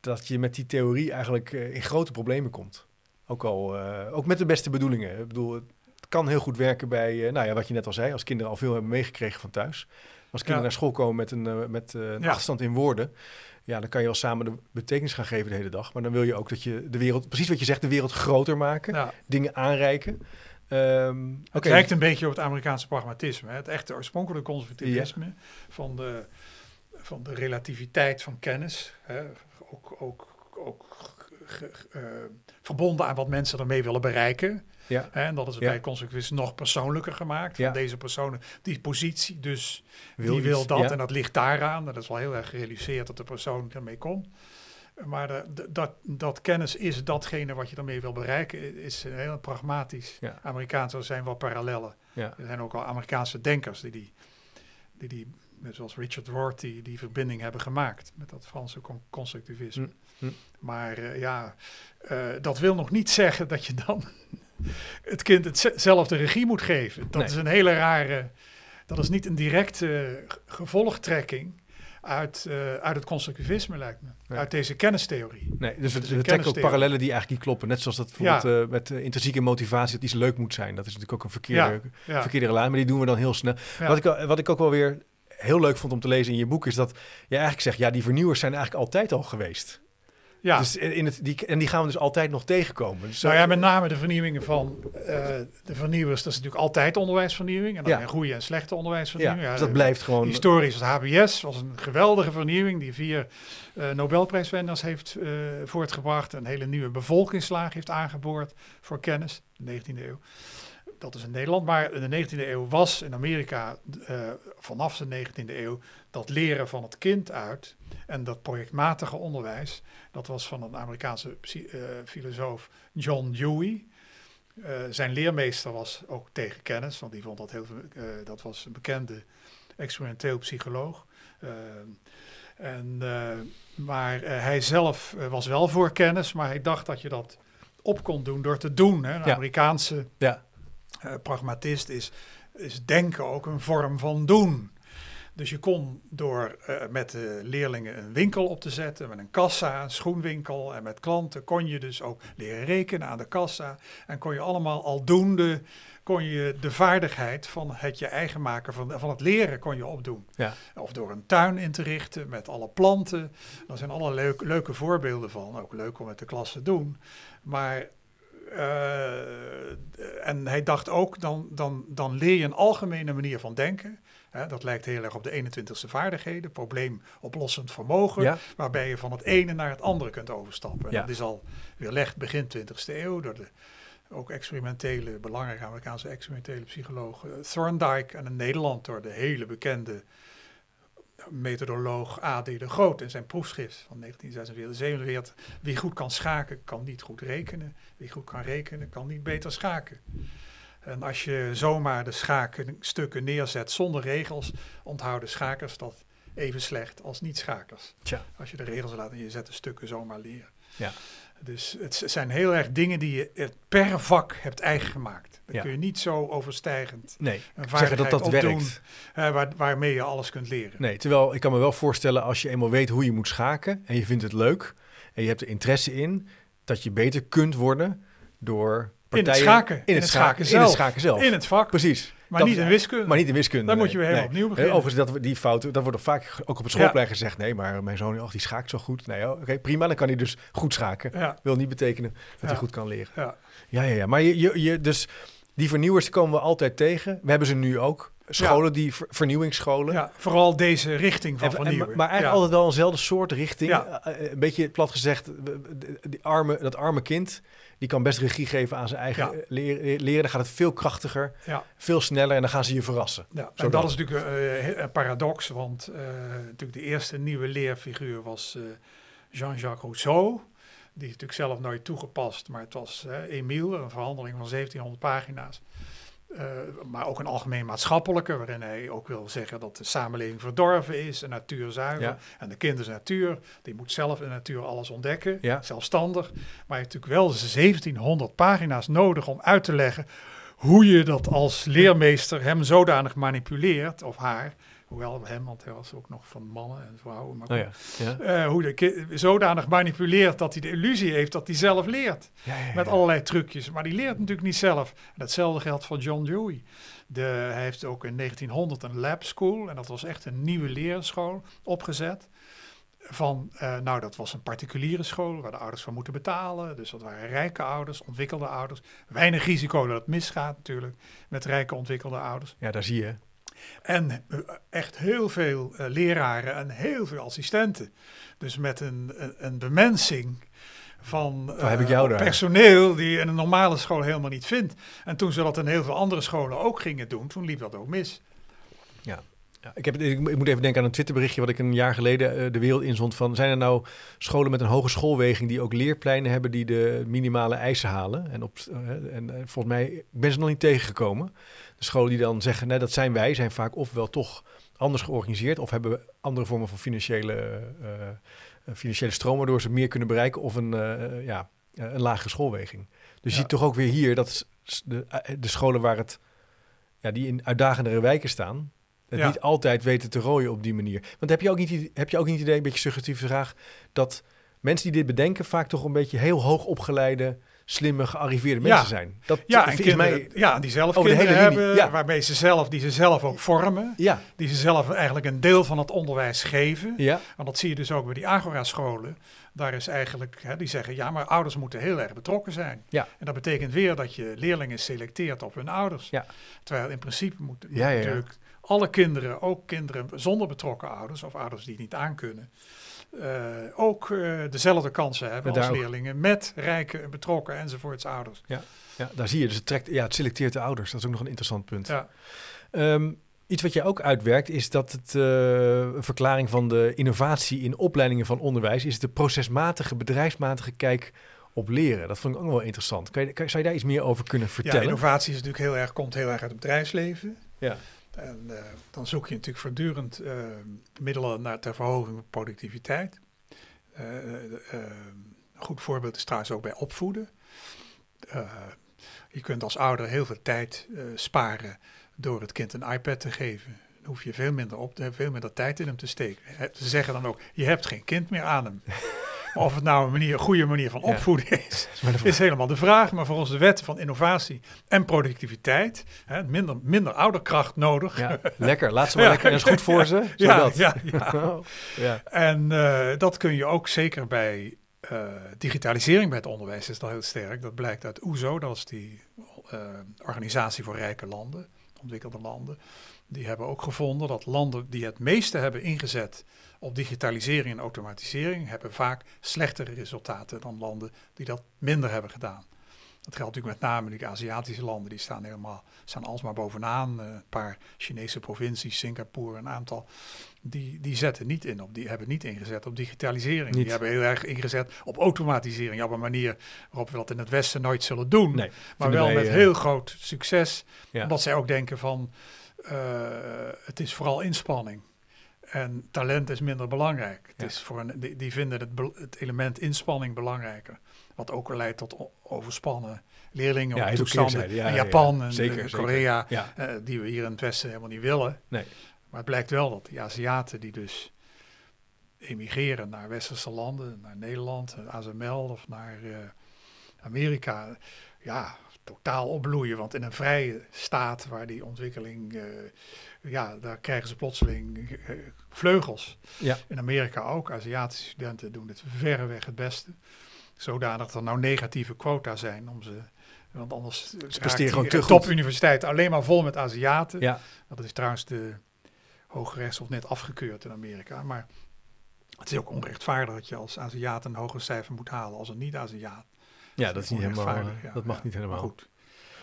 Dat je met die theorie eigenlijk eh, in grote problemen komt. Ook al, eh, ook met de beste bedoelingen. Ik bedoel, het kan heel goed werken bij, nou ja, wat je net al zei, als kinderen al veel hebben meegekregen van thuis. Als kinderen
Ja.
naar school komen met een, met, een
Ja.
achterstand in woorden, ja, dan kan je wel samen de betekenis gaan geven de hele dag. Maar dan wil je ook dat je de wereld, precies wat je zegt, de wereld groter maken,
Ja.
dingen aanreiken. Ehm
Het lijkt een beetje op het Amerikaanse pragmatisme. Hè? Het echte oorspronkelijke conservatisme van, de, van de relativiteit van kennis. Hè? Ook, ook, ook ge- ge- eh, verbonden aan wat mensen ermee willen bereiken.
Ja?
En dat is bij conservatisme nog persoonlijker gemaakt. Van deze personen, die positie, dus
wil
die wil dat. En dat ligt daaraan. Dat is wel heel erg gerealiseerd dat de persoon ermee komt. Maar de, de- dat, dat kennis is datgene wat je ermee wil bereiken, is heel pragmatisch.
Ja.
Amerikaans, er zijn wel parallellen.
Ja.
Er zijn ook al Amerikaanse denkers die die, die, die zoals Richard Rorty, die verbinding hebben gemaakt met dat Franse con- constructivisme.
Hm, hm.
Maar eh, ja, eh, dat wil nog niet zeggen dat je dan het kind hetzelfde regie moet geven. Dat
Nee.
is een hele rare, dat is niet een directe g- gevolgtrekking uit, eh, uit het constructivisme, lijkt me.
Nee.
Uit deze kennistheorie.
Nee, dus we, trekken ook parallellen die eigenlijk niet kloppen. Net zoals dat bijvoorbeeld eh, met eh, intrinsieke motivatie, dat iets leuk moet zijn. Dat is natuurlijk ook een verkeerde,
Ja,
verkeerde relatie, maar die doen we dan heel snel. Wat, ik, wat ik ook wel weer heel leuk vond om te lezen in je boek, is dat je eigenlijk zegt, ja, die vernieuwers zijn eigenlijk altijd al geweest.
Ja.
Dus in het, die, en die gaan we dus altijd nog tegenkomen. Dus,
Nou
eh,
ja, met name de vernieuwingen van eh, de vernieuwers. Dat is natuurlijk altijd onderwijsvernieuwing. En dan
Ja.
een goede en slechte
ja,
onderwijsvernieuwing.
dus
Ja,
dat
de-
blijft gewoon...
Historisch, het HBS was een geweldige vernieuwing die vier eh Nobelprijswinnaars heeft eh, voortgebracht. Een hele nieuwe bevolkingslaag heeft aangeboord voor kennis, de 19e eeuw. Dat is in Nederland, maar in de 19e eeuw was in Amerika eh, vanaf de 19e eeuw dat leren van het kind uit en dat projectmatige onderwijs. Dat was van een Amerikaanse eh, filosoof John Dewey. Eh, zijn leermeester was ook tegen kennis, want die vond dat heel veel, eh, dat was een bekende experimenteel psycholoog. En, maar hij zelf was wel voor kennis, maar hij dacht dat je dat op kon doen door te doen. Hè. Een
Ja.
Amerikaanse
Ja.
pragmatist is, is denken ook een vorm van doen. Dus je kon door eh, met de leerlingen een winkel op te zetten, met een kassa, een schoenwinkel en met klanten, kon je dus ook leren rekenen aan de kassa. En kon je allemaal aldoende, kon je de vaardigheid van het je eigen maken van, van het leren kon je opdoen.
Ja.
Of door een tuin in te richten met alle planten. Daar zijn alle leuk, leuke voorbeelden van. Ook leuk om met de klas te doen. Maar eh, en hij dacht ook, dan, dan, dan leer je een algemene manier van denken. Hè, dat lijkt heel erg op de 21ste vaardigheden, probleemoplossend vermogen,
Ja.
waarbij je van het ene naar het andere kunt overstappen. En
Ja.
Dat is al weerlegd begin 20ste eeuw door de ook experimentele, belangrijke Amerikaanse experimentele psycholoog eh, Thorndike en in Nederland door de hele bekende methodoloog A.D. de Groot in zijn proefschrift van 1946, 47. Wie goed kan schaken, kan niet goed rekenen. Wie goed kan rekenen, kan niet beter schaken. En als je zomaar de schakenstukken neerzet zonder regels, onthouden schakers dat even slecht als niet-schakers.
Tja.
Als je de regels laat en je zet de stukken zomaar leren.
Ja.
Dus het zijn heel erg dingen die je per vak hebt eigen gemaakt. Dat
Ja.
kun je niet zo overstijgend
Nee,
een
zeggen dat dat
opdoen,
werkt.
waar, waarmee je alles kunt leren.
Nee, terwijl ik kan me wel voorstellen als je eenmaal weet hoe je moet schaken en je vindt het leuk en je hebt er interesse in, dat je beter kunt worden door
in het schaken.
In het schaken,
schaken
in
zelf.
het schaken zelf.
In het vak.
Precies.
maar
Dat
niet in wiskunde.
Maar niet in wiskunde.
Dan moet je weer helemaal
Nee.
opnieuw beginnen.
Overigens, dat, we- die fouten, dat wordt vaak ook op het schoolplein gezegd. Nee, maar mijn zoon, oh, die schaakt zo goed. Nee, oh, oké, prima. Dan kan hij dus goed schaken.
ja,
Wil niet betekenen dat
Ja.
hij goed kan leren.
ja.
Ja, ja. Maar je, je, je, dus die vernieuwers komen we altijd tegen. We hebben ze nu ook. Scholen die ver- vernieuwingsscholen.
ja, vooral deze richting van
En- en-
vernieuwen.
maar eigenlijk
ja.
altijd wel eenzelfde soort richting.
Ja.
Eh, eh, Een beetje plat gezegd, die arme, dat arme kind, die kan best regie geven aan zijn eigen eh, leren, leren. Dan gaat het veel krachtiger, veel sneller en dan gaan ze je verrassen.
Ja,
Zo
en
dan.
dat is natuurlijk een paradox, want natuurlijk de eerste nieuwe leerfiguur was Jean-Jacques Rousseau. Die is natuurlijk zelf nooit toegepast, maar het was eh Emile, een verhandeling van 1700 pagina's. Eh, maar ook een algemeen maatschappelijke, waarin hij ook wil zeggen dat de samenleving verdorven is, en natuur zuiver.
Ja.
En de kind is natuur, die moet zelf in de natuur alles ontdekken,
Ja.
zelfstandig. Maar hij heeft natuurlijk wel 1700 pagina's nodig om uit te leggen hoe je dat als leermeester hem zodanig manipuleert, of haar, hoewel hem, want hij was ook nog van mannen en vrouwen. Maar
Oh ja. Ja.
eh, hoe de ki- zodanig manipuleert dat hij de illusie heeft dat hij zelf leert.
Ja.
Met allerlei trucjes. Maar die leert natuurlijk niet zelf. En datzelfde geldt voor John Dewey. De, hij heeft ook in 1900 een lab school. En dat was echt een nieuwe leerschool opgezet. Van, eh, nou, dat was een particuliere school waar de ouders van moeten betalen. Dus dat waren rijke ouders, ontwikkelde ouders. Weinig risico dat het misgaat natuurlijk met rijke ontwikkelde ouders.
Ja, daar zie je.
En eh, echt heel veel eh, leraren en heel veel assistenten. Dus met een, een, een bemensing van
Waar heb ik jou daar?
personeel die je in een normale school helemaal niet vindt. En toen ze dat in heel veel andere scholen ook gingen doen, toen liep dat ook mis.
Ja, ik, heb, ik, ik moet even denken aan een Twitterberichtje wat ik een jaar geleden eh, de wereld inzond van... zijn er nou scholen met een hoge schoolweging die ook leerpleinen hebben die de minimale eisen halen? En, op, eh, en eh, volgens mij ik ben ze nog niet tegengekomen. De scholen die dan zeggen, nee, dat zijn wij, zijn vaak ofwel toch anders georganiseerd... of hebben andere vormen van financiële, financiële stroom waardoor ze meer kunnen bereiken... of een, ja, een lagere schoolweging. Dus je ziet toch ook weer hier dat de, de scholen waar het... Ja, die in uitdagendere wijken staan, het
Ja.
niet altijd weten te rooien op die manier. Want heb je ook niet, heb je ook niet het idee, een beetje suggestieve vraag, dat mensen die dit bedenken vaak toch een beetje heel hoog opgeleide, slimme, gearriveerde
Ja.
mensen zijn? Dat
Ja, en kinderen,
mij...
ja, die zelf
de
kinderen hebben,
ja.
waarmee ze zelf, die ze zelf ook vormen.
Ja,
Die ze zelf eigenlijk een deel van het onderwijs geven.
ja,
Want dat zie je dus ook bij die Agora-scholen. Daar is eigenlijk, hè, die zeggen, ja, maar ouders moeten heel erg betrokken zijn.
Ja.
En dat betekent weer dat je leerlingen selecteert op hun ouders.
Ja.
Terwijl in principe moeten
Ja, ja, ja.
natuurlijk alle kinderen, ook kinderen zonder betrokken ouders of ouders die het niet aankunnen, eh, ook eh, dezelfde kansen hebben als
ook-
leerlingen met rijke, betrokken enzovoorts ouders.
ja, daar zie je. Dus het, trekt, ja, het selecteert de ouders. Dat is ook nog een interessant punt.
Ja.
Ehm, iets wat jij ook uitwerkt is dat het eh, een verklaring van de innovatie in opleidingen van onderwijs is de procesmatige, bedrijfsmatige kijk op leren. Dat vond ik ook wel interessant. Kan je, kan, zou je daar iets meer over kunnen
Ja,
vertellen?
innovatie is natuurlijk heel erg, komt heel erg uit het bedrijfsleven.
Ja.
En eh, dan zoek je natuurlijk voortdurend eh, middelen naar, ter verhoging van productiviteit. Eh, een goed voorbeeld is trouwens ook bij opvoeden. Je kunt als ouder heel veel tijd sparen door het kind een iPad te geven. Dan hoef je veel minder, op, veel minder tijd in hem te steken. Ze zeggen dan ook, je hebt geen kind meer aan hem. Of het nou een, manier, een goede manier van
Ja.
opvoeden is,
is
helemaal de vraag. Maar volgens de wetten van innovatie en productiviteit, hè, minder, minder ouderkracht nodig.
Ja, lekker. Laat ze maar lekker. Dat is goed voor ze.
Ja,
zodat.
ja, ja.
Ja.
En eh, dat kun je ook zeker bij eh, digitalisering bij het onderwijs is dat heel sterk. Dat blijkt uit OESO, dat is die eh, organisatie voor rijke landen, ontwikkelde landen. Die hebben ook gevonden dat landen die het meeste hebben ingezet op digitalisering en automatisering, hebben vaak slechtere resultaten dan landen die dat minder hebben gedaan. Dat geldt natuurlijk met name die Aziatische landen, die staan helemaal, staan alsmaar bovenaan. Eh, een paar Chinese provincies, Singapore, een aantal, die, die zetten niet in op, die hebben niet ingezet op digitalisering.
Niet.
Die hebben heel erg ingezet op automatisering, op een manier waarop we dat in het Westen nooit zullen doen.
Nee,
maar wel
wij,
met
eh,
heel groot succes,
Ja.
omdat zij ook denken van, eh, het is vooral inspanning. En talent is minder belangrijk. Het
Ja.
is voor een, die, die vinden het, het element inspanning belangrijker. Wat ook leidt tot overspannen leerlingen
Ja, ook
toestanden.
Ja,
in
ja,
Japan
ja.
en
Zeker,
eh,
zeker.
Korea, eh, die we hier in het Westen helemaal niet willen.
Nee.
Maar het blijkt wel dat die Aziaten die dus emigreren naar westerse landen, naar Nederland, eh, ASML of naar Amerika, ja, totaal opbloeien. Want in een vrije staat waar die ontwikkeling, eh, ja, daar krijgen ze plotseling eh, vleugels.
Ja.
In Amerika ook. Aziatische studenten doen het verreweg het beste. Zodanig dat er nou negatieve quota zijn om ze. Want anders
te goed.
topuniversiteit alleen maar vol met Aziaten.
Ja,
Dat is trouwens de Hoge Rechtshof net afgekeurd in Amerika. Maar het is ook onrechtvaardig dat je als Aziat een hoger cijfer moet halen als een niet-Aziat.
Ja dat is niet helemaal. Eh,
ja,
dat mag
ja.
niet helemaal.
Maar goed.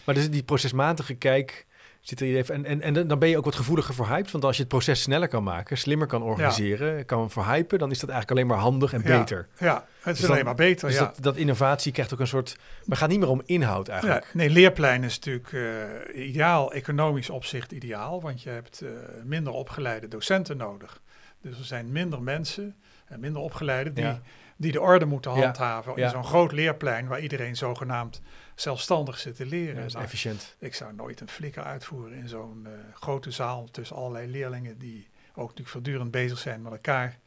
Maar dus die procesmatige kijk zit er hier even. En, en, en dan ben je ook wat gevoeliger voor hype. Want als je het proces sneller kan maken, slimmer kan organiseren, kan verhypen, dan is dat eigenlijk alleen maar handig en beter.
Ja, het is
Dus
alleen
dan-
maar beter.
Dus
ja.
dat, dat innovatie krijgt ook een soort. Maar gaat niet meer om inhoud eigenlijk.
nee, leerplein is natuurlijk eh, ideaal, economisch opzicht ideaal, want je hebt eh, minder opgeleide docenten nodig. Dus er zijn minder mensen en minder opgeleide die. Die de orde moeten handhaven
ja.
in zo'n groot leerplein waar iedereen zogenaamd zelfstandig zit te leren.
Ja, dat is
Nou,
efficiënt.
ik zou nooit een flikker uitvoeren in zo'n eh, grote zaal tussen allerlei leerlingen die ook natuurlijk voortdurend bezig zijn met elkaar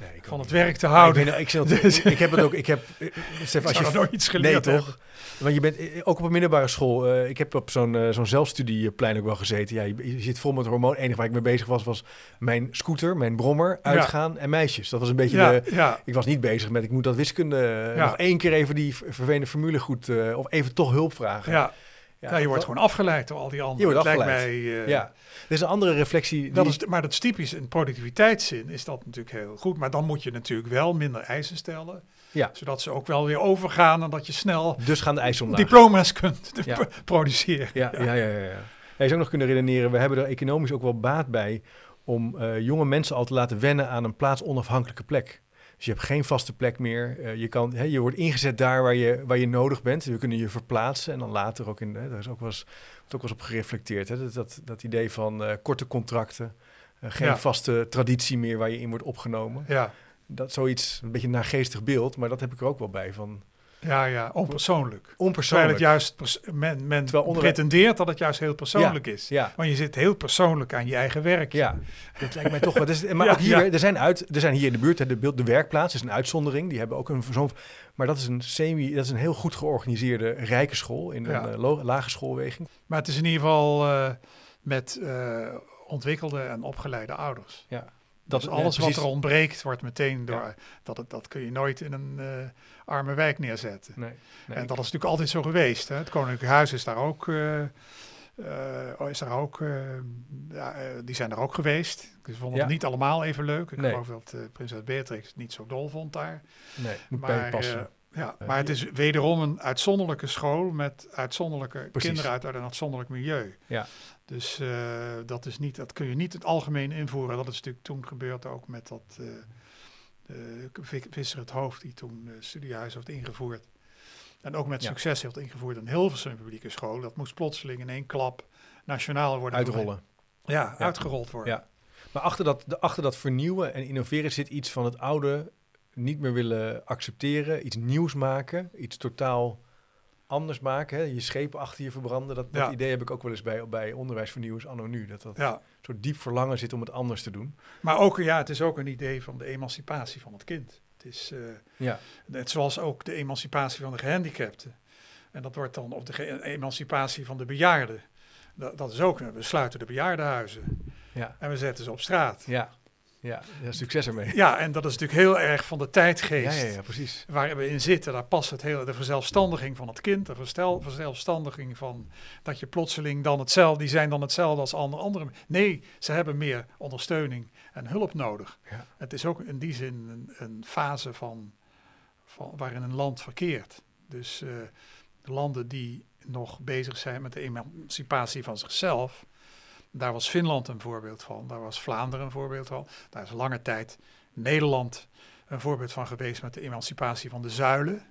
Nee, ik
van het werk te houden.
Ik, ben, ik, zit- ik heb het ook. Ik heb, eh, Stef, als je
nooit iets
nee,
geleerd
toch?
hebben.
Want je bent eh, ook op een middelbare school. eh, ik heb op zo'n eh, zo'n zelfstudieplein ook wel gezeten. Ja, je, je zit vol met hormoon. Het enige waar ik mee bezig was, was mijn scooter, mijn brommer,
Ja.
uitgaan en meisjes. Dat was een beetje
Ja,
de.
ja,
Ik was niet bezig met ik moet dat wiskunde eh, nog één keer even die ver- vervelende formule goed eh, of even toch hulp vragen.
ja.
Ja,
Ja, je wordt
dat-
gewoon afgeleid door al die anderen.
Je wordt afgeleid.
Lijkt mij, eh,
Ja, er is een andere reflectie. Die,
dat is, maar dat is typisch in productiviteitszin is dat natuurlijk heel goed. Maar dan moet je natuurlijk wel minder eisen stellen.
Ja.
Zodat ze ook wel weer overgaan en dat je snel
dus gaan de eisen omlaag.
diploma's kunt
Ja.
produceren.
Ja, ja, ja. ja, je zou ook nog kunnen redeneren, we hebben er economisch ook wel baat bij om eh, jonge mensen al te laten wennen aan een plaatsonafhankelijke plek. Dus je hebt geen vaste plek meer. Eh, je, kan, hè, je wordt ingezet daar waar je, waar je nodig bent. We kunnen je verplaatsen en dan later ook in. Hè, daar is ook wel eens, wordt ook wel eens op gereflecteerd. Hè, dat, dat, dat idee van eh, korte contracten. eh, geen
Ja.
vaste traditie meer waar je in wordt opgenomen.
Ja,
Dat zoiets, een beetje een naargeestig beeld, maar dat heb ik er ook wel bij. Van
ja, ja, onpersoonlijk. Terwijl
onpersoonlijk.
het juist, pers- men, men
Terwijl onder-
pretendeert dat het juist heel persoonlijk is.
Ja,
Want je zit heel persoonlijk aan je eigen werk.
Ja, dat lijkt mij toch wel. Dus, maar
Ja,
ook hier,
ja.
er, zijn uit, er zijn hier in de buurt, de, de werkplaats is een uitzondering. Die hebben ook een zo'n. Maar dat is een semi, dat is een heel goed georganiseerde rijke school in een
Ja.
eh, lo- lage schoolweging.
Maar het is in ieder geval eh, met eh, ontwikkelde en opgeleide ouders.
Dat
dus
ja,
alles wat er ontbreekt, wordt meteen door.
Ja.
Dat, het- dat kun je nooit in een eh, arme wijk neerzetten.
Nee, nee.
En dat is natuurlijk altijd zo geweest. Hè? Het Koninklijk Huis is daar ook. eh, eh, is daar ook ja, die zijn er ook geweest. Ze vonden het niet allemaal even leuk. Ik
Nee.
geloof dat prinses Beatrix het niet zo dol vond daar.
nee, moet bij je
Maar,
passen.
Ja,
Eh,
maar het is wederom een uitzonderlijke school met uitzonderlijke
Precies.
kinderen uit, uit een uitzonderlijk milieu.
Ja.
Dus eh, dat, is niet, dat kun je niet het algemeen invoeren. Dat is natuurlijk toen gebeurd ook met dat Vi- Visser het Hoofd, die toen uh, studiehuis heeft ingevoerd. En ook met
Ja.
succes heeft ingevoerd in Hilversum publieke school. Dat moest plotseling in één klap nationaal worden.
Uitrollen.
Ja,
Ja.
uitgerold worden.
Ja. Maar achter dat, de, achter dat vernieuwen en innoveren zit iets van het oude niet meer willen accepteren, iets nieuws maken, iets totaal anders maken. Hè? Je schepen achter je verbranden. Dat, dat
Ja.
idee heb ik ook wel eens bij, bij onderwijsvernieuwers anno nu. Dat dat
Ja.
soort diep verlangen zit om het anders te doen.
Maar ook, ja, het is ook een idee van de emancipatie van het kind. Het is... eh,
Ja,
Net zoals ook de emancipatie van de gehandicapten. En dat wordt dan, of de emancipatie van de bejaarden. Dat, dat is ook, we sluiten de bejaardenhuizen
ja,
en we zetten ze op straat.
ja. Ja, ja succes ermee.
Ja, en dat is natuurlijk heel erg van de tijdgeest
ja, ja, precies.
waar we in zitten. Daar past het hele, de verzelfstandiging van het kind, de verstel, verzelfstandiging van dat je plotseling dan hetzelfde, die zijn dan hetzelfde als andere anderen. Nee, ze hebben meer ondersteuning en hulp nodig.
Ja.
Het is ook in die zin een, een fase van, van waarin een land verkeert. Dus de landen die nog bezig zijn met de emancipatie van zichzelf, daar was Finland een voorbeeld van, daar was Vlaanderen een voorbeeld van, daar is lange tijd Nederland een voorbeeld van geweest met de emancipatie van de zuilen.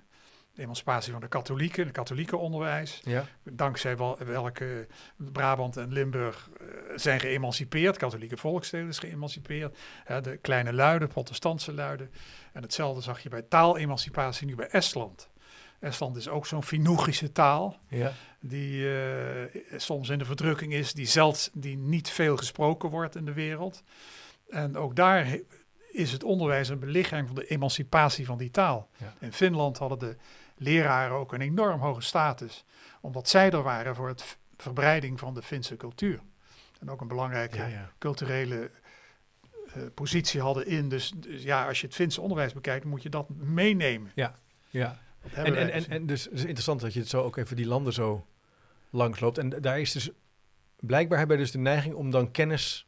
De emancipatie van de katholieken, het katholieke onderwijs.
Ja,
Dankzij wel, welke Brabant en Limburg eh, zijn geëmancipeerd. Katholieke volksdelen is geëmancipeerd. Hè, de kleine luiden, protestantse luiden. En hetzelfde zag je bij taalemancipatie nu bij Estland. Estland is ook zo'n Finugische taal
ja,
die eh, soms in de verdrukking is, die, zelfs, die niet veel gesproken wordt in de wereld. En ook daar he- is het onderwijs een belichaam van de emancipatie van die taal.
Ja.
In Finland hadden de leraren ook een enorm hoge status, omdat zij er waren voor het verbreiding van de Finse cultuur. En ook een belangrijke
ja, ja.
culturele eh, positie hadden in. Dus, dus ja, als je het Finse onderwijs bekijkt, moet je dat meenemen.
ja.
Dat
En, en, en, dus het is interessant dat je het zo ook even die landen zo langs loopt. En daar is dus blijkbaar hebben dus de neiging om dan kennis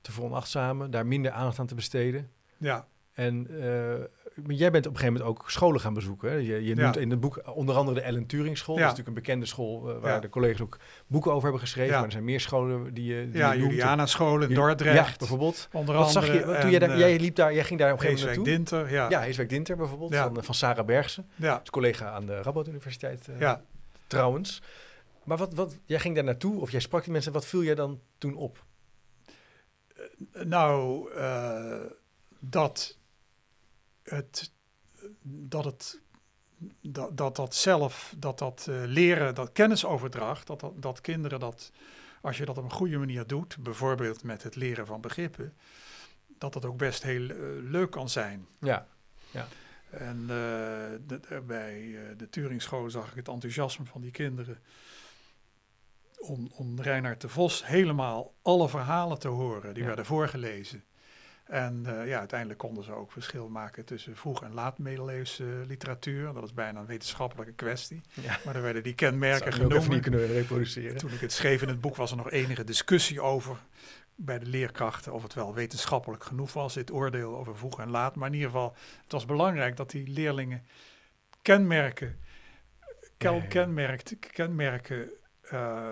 te veronachtzamen, daar minder aandacht aan te besteden.
ja,
En eh, jij bent op een gegeven moment ook scholen gaan bezoeken. Hè? Je, je
Ja.
noemt in het boek onder andere de Ellen Turing School.
Ja.
Dat is natuurlijk een bekende school eh, waar
Ja.
de collega's ook boeken over hebben geschreven. Maar er zijn meer scholen die je die
ja
je.
Juliana
Ju-
Dordrecht.
Bijvoorbeeld.
Onder
Wat
andere.
zag je toen
en,
jij, daar,
eh,
jij liep daar, jij ging daar op een gegeven moment naartoe?
Dinter, ja.
Ja, Heeswijk Dinter bijvoorbeeld, van, van Sarah Bergsen.
ja,
Dat is collega aan de Radboud Universiteit eh,
ja.
trouwens. Maar wat, wat, jij ging daar naartoe of jij sprak die mensen. Wat viel jij dan toen op?
Nou, eh, dat het, dat het, dat dat, dat zelf, dat dat eh, leren, dat kennisoverdracht, dat, dat, dat kinderen dat als je dat op een goede manier doet, bijvoorbeeld met het leren van begrippen, dat dat ook best heel eh, leuk kan zijn.
Ja, ja.
En eh, de- bij uh, de Turingschool zag ik het enthousiasme van die kinderen om, om Reinhard de Vos helemaal alle verhalen te horen. Die
Ja.
werden voorgelezen. En eh, ja, uiteindelijk konden ze ook verschil maken tussen vroeg- en laat-middeleeuwse literatuur. Dat is bijna een wetenschappelijke kwestie.
ja.
Maar er werden die kenmerken
even niet kunnen reproduceren.
Toen ik het schreef in het boek was er nog enige discussie over bij de leerkrachten of het wel wetenschappelijk genoeg was, dit oordeel over vroeg en laat. Maar in ieder geval, het was belangrijk dat die leerlingen kenmerken, kel- kenmerkt, kenmerken eh,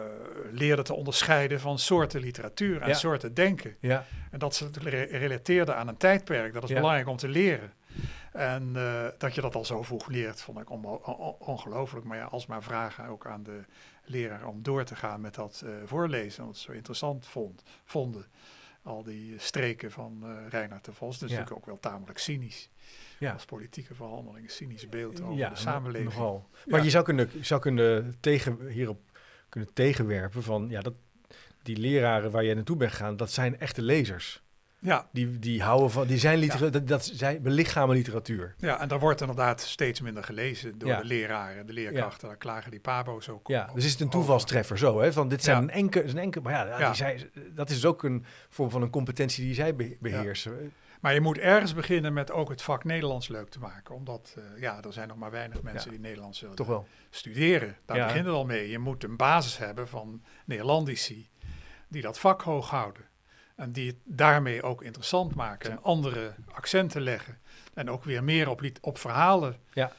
leerden te onderscheiden van soorten literatuur en
Ja.
soorten denken.
Ja,
En dat ze het re- relateerden aan een tijdperk. Dat is
Ja.
belangrijk om te leren. En eh, dat je dat al zo vroeg leert, vond ik onmo- on- on- ongelooflijk. Maar ja, alsmaar vragen ook aan de leraar om door te gaan met dat eh, voorlezen. Omdat ze zo interessant vond, vonden. Al die streken van eh Reinhard de Vos. Dus
Ja.
natuurlijk ook wel tamelijk cynisch.
ja.
Als politieke verhandeling, een cynisch beeld over
ja,
de samenleving.
Nogal. Maar je zou kunnen, je zou kunnen tegen, hierop kunnen tegenwerpen van ja, dat die leraren waar jij naartoe bent gegaan, dat zijn echte lezers.
Ja,
Die, die houden van, die zijn literatuur, dat, dat zijn belichamen literatuur.
ja, en daar wordt inderdaad steeds minder gelezen door
Ja.
de leraren, de leerkrachten. Daar klagen die pabo's ook
Ja, dus is het een toevalstreffer zo, hè? Van dit zijn een enkel, is een enkel, maar ja. Die zij, dat is dus ook een vorm van een competentie die zij be- beheersen.
Maar je moet ergens beginnen met ook het vak Nederlands leuk te maken. Omdat, eh, ja, er zijn nog maar weinig mensen
Ja.
die Nederlands
Toch wel.
studeren. Daar
Ja.
begint het al mee. Je moet een basis hebben van Nederlandici die dat vak hoog houden. En die het daarmee ook interessant maken.
Ja.
En andere accenten leggen. En ook weer meer op, op verhalen
Ja.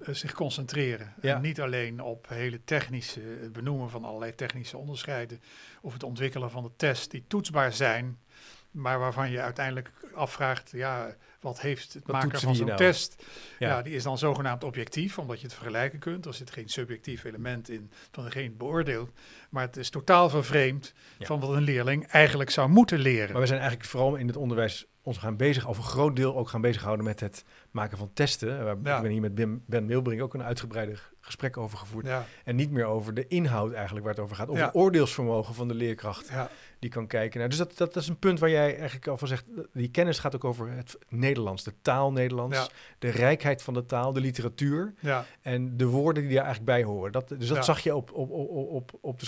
eh, zich concentreren. En niet alleen op hele technische, het benoemen van allerlei technische onderscheiden. Of het ontwikkelen van de test die toetsbaar zijn. Maar waarvan je uiteindelijk afvraagt, ja, wat heeft het
Wat
maken van zo'n
nou?
test?
Ja.
Ja. die is dan zogenaamd objectief, omdat je het vergelijken kunt. Er zit geen subjectief element in van degene beoordeelt. Maar het is totaal vervreemd
Ja.
van wat een leerling eigenlijk zou moeten leren.
Maar we zijn eigenlijk vooral in het onderwijs ons gaan bezig, of een groot deel ook gaan bezighouden met het maken van testen. Waar,
Ja.
Ik ben hier met Ben, ben Milbrink ook een uitgebreide gesprek over gevoerd.
ja,
En niet meer over de inhoud eigenlijk waar het over gaat. Over
Ja.
het oordeelsvermogen van de leerkracht.
ja,
Die kan kijken naar. Dus dat, dat is een punt waar jij eigenlijk al van zegt. Die kennis gaat ook over het Nederlands, de taal Nederlands. De rijkheid van de taal, de literatuur. En de woorden die daar eigenlijk bij horen. Dat, dus dat zag je op, op, op, op, op, de,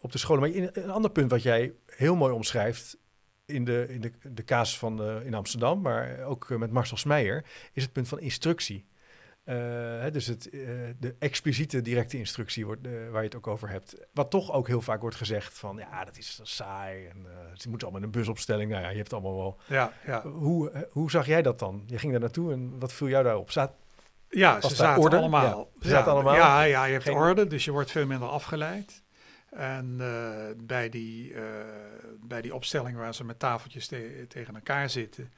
op de scholen. Maar in, een ander punt wat jij heel mooi omschrijft. In de, in de, de casus van eh, in Amsterdam, maar ook eh, met Marcel Smeijer, is het punt van instructie. Hè, dus het, de expliciete directe instructie wordt, waar je het ook over hebt. Wat toch ook heel vaak wordt gezegd van ja, dat is saai. En, ze moeten allemaal in een busopstelling. Nou ja, je hebt het allemaal wel.
ja, ja.
Hoe, hoe zag jij dat dan? Je ging daar naartoe en wat viel jou daarop? Staat,
Ja, ze zaten
orde?
allemaal.
Ja, ze zaten allemaal?
Ja, ja, je hebt
Geen-
orde, dus je wordt veel minder afgeleid. En eh, bij, die, eh, bij die opstelling waar ze met tafeltjes te- tegen elkaar zitten,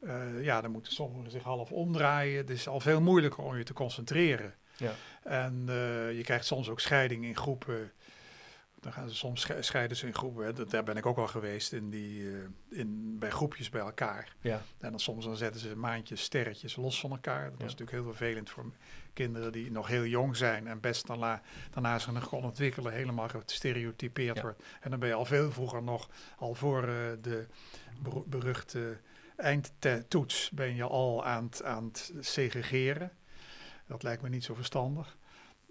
eh, ja, dan moeten sommigen zich half omdraaien. Het is al veel moeilijker om je te concentreren.
ja.
En je krijgt soms ook scheiding in groepen. Dan gaan ze soms sche- scheiden ze in groepen. Hè. Dat, daar ben ik ook al geweest in die, eh, in, bij groepjes bij elkaar.
Ja.
En dan soms dan zetten ze maandjes, sterretjes los van elkaar. Dat is natuurlijk heel vervelend voor kinderen die nog heel jong zijn en best daarna, daarna zich nog kon ontwikkelen, helemaal gestereotypeerd
Ja.
wordt. En dan ben je al veel vroeger nog, al voor eh, de beru- beruchte eindtoets, ben je al aan het, aan het segregeren. Dat lijkt me niet zo verstandig.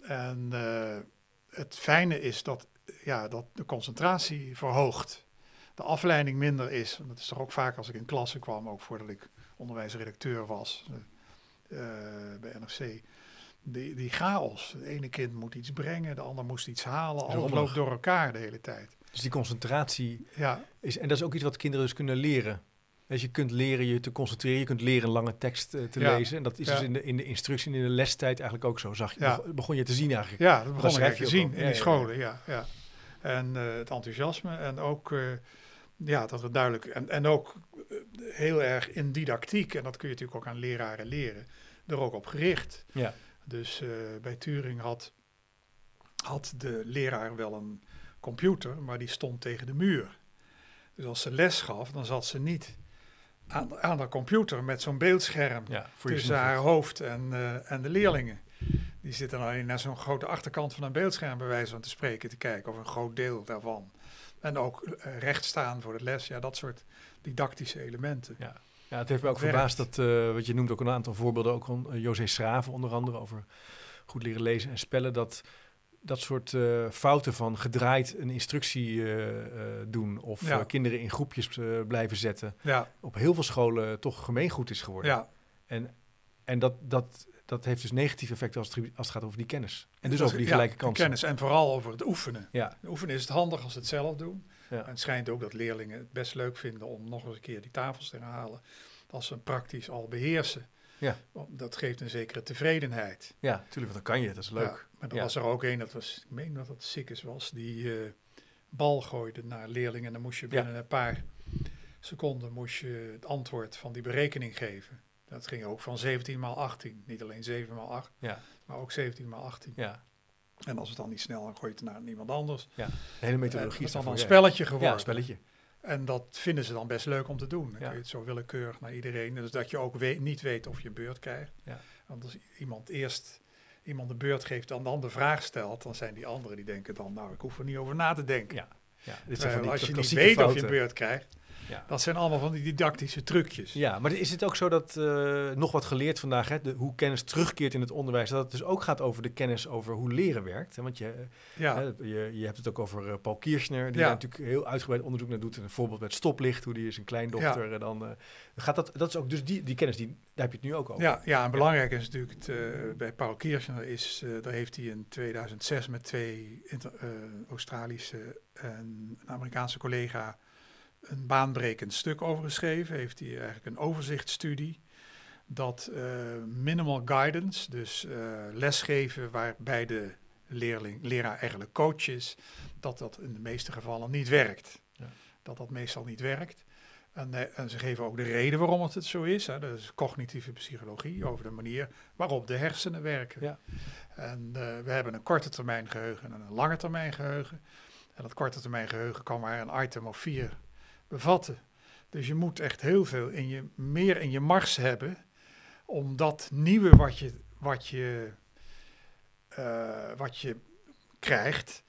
En eh, het fijne is dat, ja, dat de concentratie verhoogt. De afleiding minder is. Dat is toch ook vaak als ik in klassen kwam, ook voordat ik onderwijsredacteur was eh, eh, bij NRC. Die, die chaos. Het ene kind moet iets brengen, de ander moest iets halen. Alles loopt door elkaar de hele tijd.
Dus die concentratie
Ja,
is, en dat is ook iets wat kinderen dus kunnen leren. Dus je kunt leren je te concentreren, je kunt leren een lange tekst eh, te
Ja.
lezen. En dat is
Ja.
dus in de, in de instructie, en in de lestijd eigenlijk ook zo. Zag je, begon je te zien eigenlijk.
ja dat begon eigenlijk
je
te zien in die scholen. Ja, ja. En eh, het enthousiasme en ook, eh, ja, dat er duidelijk, en, en ook eh, heel erg in didactiek, en dat kun je natuurlijk ook aan leraren leren, er ook op gericht.
Ja.
Dus bij Turing had, had de leraar wel een computer, maar die stond tegen de muur. Dus als ze les gaf, dan zat ze niet aan, aan de computer met zo'n beeldscherm
Ja,
tussen haar hoofd en, en de leerlingen. Die zitten alleen naar zo'n grote achterkant van een beeldscherm bij wijze van te spreken te kijken, of een groot deel daarvan. En ook uh, recht staan voor de les, ja, dat soort didactische elementen.
Ja, ja het heeft me ook verbaasd dat, uh, wat je noemt ook een aantal voorbeelden, ook van uh, José Schraven onder andere, over goed leren lezen en spellen, dat dat soort uh, fouten van gedraaid een instructie doen of
Ja.
kinderen in groepjes blijven zetten,
Ja,
op heel veel scholen toch gemeengoed is geworden.
ja.
En, en dat, dat, dat heeft dus negatieve effecten als het, als het gaat over die kennis. En dus
Dat-
over die
ja,
gelijke kansen.
Kennis en vooral over het oefenen.
Ja,
oefenen is het handig als ze het zelf doen.
Ja.
En het schijnt ook dat leerlingen het best leuk vinden om nog eens een keer die tafels te herhalen. Als ze hem praktisch al beheersen.
Ja.
Dat geeft een zekere tevredenheid.
ja, natuurlijk, want dan kan je, dat is leuk.
Ja, maar
Ja.
was er ook een, dat was, ik meen dat dat Sikkes was, die eh, bal gooide naar leerlingen. En dan moest je binnen een paar seconden moest je het antwoord van die berekening geven. Dat ging ook van 17 maal 18. Niet alleen 7 maal 8,
Ja,
maar ook 17 maal 18.
ja,
En als het dan niet snel, dan gooi je het naar iemand anders.
ja. De hele
Eh,
methodologie
Het
is
dan een spelletje geworden.
Ja, een spelletje.
En dat vinden ze dan best leuk om te doen. Dan
Ja.
kun je het zo willekeurig naar iedereen. Dus dat je ook weet, niet weet of je een beurt krijgt.
Ja.
Want als iemand eerst iemand de beurt geeft en dan de vraag stelt, dan zijn die anderen die denken dan, nou, ik hoef er niet over na te denken.
Ja, ja. Dit zijn
Terwijl
van die
als je niet weet of je een beurt krijgt,
Ja.
dat zijn allemaal van die didactische trucjes.
Ja, maar is het ook zo dat, eh, nog wat geleerd vandaag, hè, de, hoe kennis terugkeert in het onderwijs, dat het dus ook gaat over de kennis over hoe leren werkt? Hè? Want je,
Ja,
hè, je, je hebt het ook over eh, Paul Kirchner, die
Ja.
daar natuurlijk heel uitgebreid onderzoek naar doet. En een voorbeeld met stoplicht, hoe die is een kleindochter. En dan eh, gaat dat, dat is ook dus die, die kennis, die, daar heb je het nu ook over.
ja, ja, en belangrijk is natuurlijk, het, bij Paul Kirchner is, daar heeft hij in 2006 met twee Australische en een Amerikaanse collega een baanbrekend stuk over geschreven. Heeft hij eigenlijk een overzichtsstudie dat eh, minimal guidance, dus eh, lesgeven waarbij de leerling, leraar eigenlijk coach is, dat dat in de meeste gevallen niet werkt.
Ja.
Dat dat meestal niet werkt. En, eh, en ze geven ook de reden waarom het zo is. Hè. Dat is cognitieve psychologie, over de manier waarop de hersenen werken.
Ja.
En we hebben een korte termijn geheugen en een lange termijn geheugen. En dat korte termijn geheugen kan maar een item of vier bevatten. Dus je moet echt heel veel in je, meer in je mars hebben om dat nieuwe wat je, wat je, eh, wat je krijgt,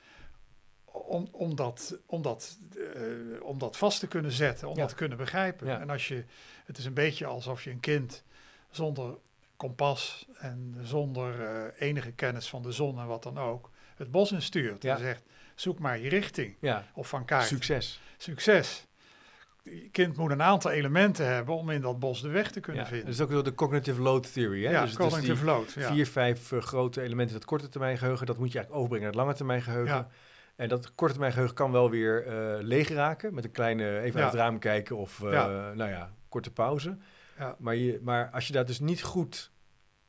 om, om, dat, om, dat, eh, om dat vast te kunnen zetten, om
Ja.
dat te kunnen begrijpen.
Ja.
En als je, het is een beetje alsof je een kind zonder kompas en zonder eh, enige kennis van de zon en wat dan ook, het bos instuurt.
Ja.
En zegt, zoek maar je richting.
Ja,
Of van kaart.
succes.
Succes. Je kind moet een aantal elementen hebben om in dat bos de weg te kunnen
Ja,
vinden.
dat is ook wel de cognitive load theory. Hè?
ja,
dus
cognitive
die
load. Ja.
vier, vijf eh, grote elementen het korte termijn geheugen, dat moet je eigenlijk overbrengen naar het lange termijn geheugen.
Ja.
En dat korte termijn geheugen kan wel weer eh, leeg raken met een kleine even uit het raam kijken of eh, nou ja, korte pauze.
Ja.
Maar, je, maar als je daar dus niet goed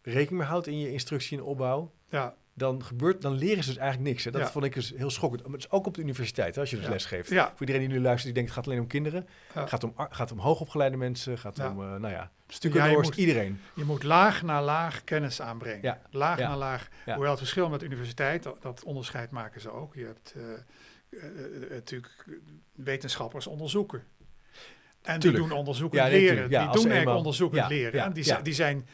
rekening mee houdt in je instructie en opbouw,
Ja,
dan gebeurt, dan leren ze dus eigenlijk niks. Hè? Dat
Ja.
vond ik dus heel schokkend. Maar het is ook op de universiteit, hè, als je dus
Ja.
les geeft.
ja,
Voor iedereen die nu luistert, die denkt het gaat alleen om kinderen. Gaat om, gaat om hoogopgeleide mensen, gaat om, eh, nou ja, stukken iedereen.
je moet laag na laag kennis aanbrengen. Laag
Ja.
na laag. Hoewel het verschil met de universiteit, dat, dat onderscheid maken ze ook. Je hebt eh, eh, natuurlijk wetenschappers onderzoeken. En
Tuurlijk.
die doen onderzoekend leren. die doen eigenlijk onderzoekend leren. en die, die zijn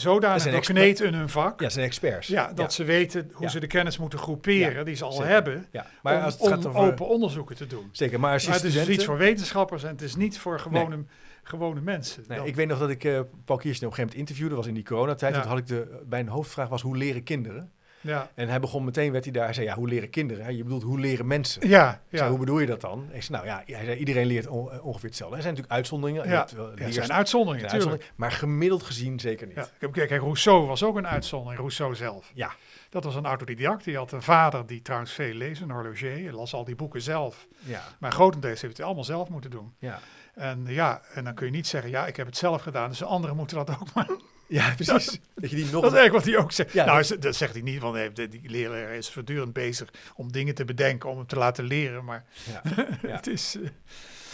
zodanig gekneed in hun vak.
Ja, zijn experts.
Ja, dat ze weten hoe
Ja.
ze de kennis moeten groeperen die ze al
zeker.
hebben.
Ja, maar
om,
als het
om
gaat over...
open onderzoeken te doen.
Zeker, maar als je
Maar het is iets voor wetenschappers en het is niet voor gewone, gewone mensen.
Nee,
Dat-
ik weet nog dat ik eh Paul Kirsten op een gegeven moment interviewde, dat was in die coronatijd. Toen had ik de, mijn hoofdvraag was, hoe leren kinderen?
Ja,
En hij begon meteen, werd hij daar, hij zei, ja, hoe leren kinderen? Hè? Je bedoelt, hoe leren mensen?
ja,
zei,
ja.
hoe bedoel je dat dan? Ik zei, nou ja, hij zei, iedereen leert on- ongeveer hetzelfde. Er zijn natuurlijk uitzonderingen.
Ja,
hebt wel
Ja, er zijn
er
uitzonderingen, natuurlijk.
maar gemiddeld gezien zeker niet.
Ja, kijk, kijk, Rousseau was ook een uitzondering, Rousseau zelf.
Ja.
Dat was een autodidact. Die had een vader die trouwens veel leest, een horloger. Hij las al die boeken zelf.
Ja,
Maar grotendeels heeft hij allemaal zelf moeten doen.
ja.
En ja, en dan kun je niet zeggen, ja, ik heb het zelf gedaan, dus de anderen moeten dat ook maar.
Ja precies. Dat je die nog...
Dat is eigenlijk wat hij ook zegt.
Ja,
nou,
dat-
zegt hij niet, want die leraar is voortdurend bezig om dingen te bedenken, om hem te laten leren. Maar
Ja,
het is... eh,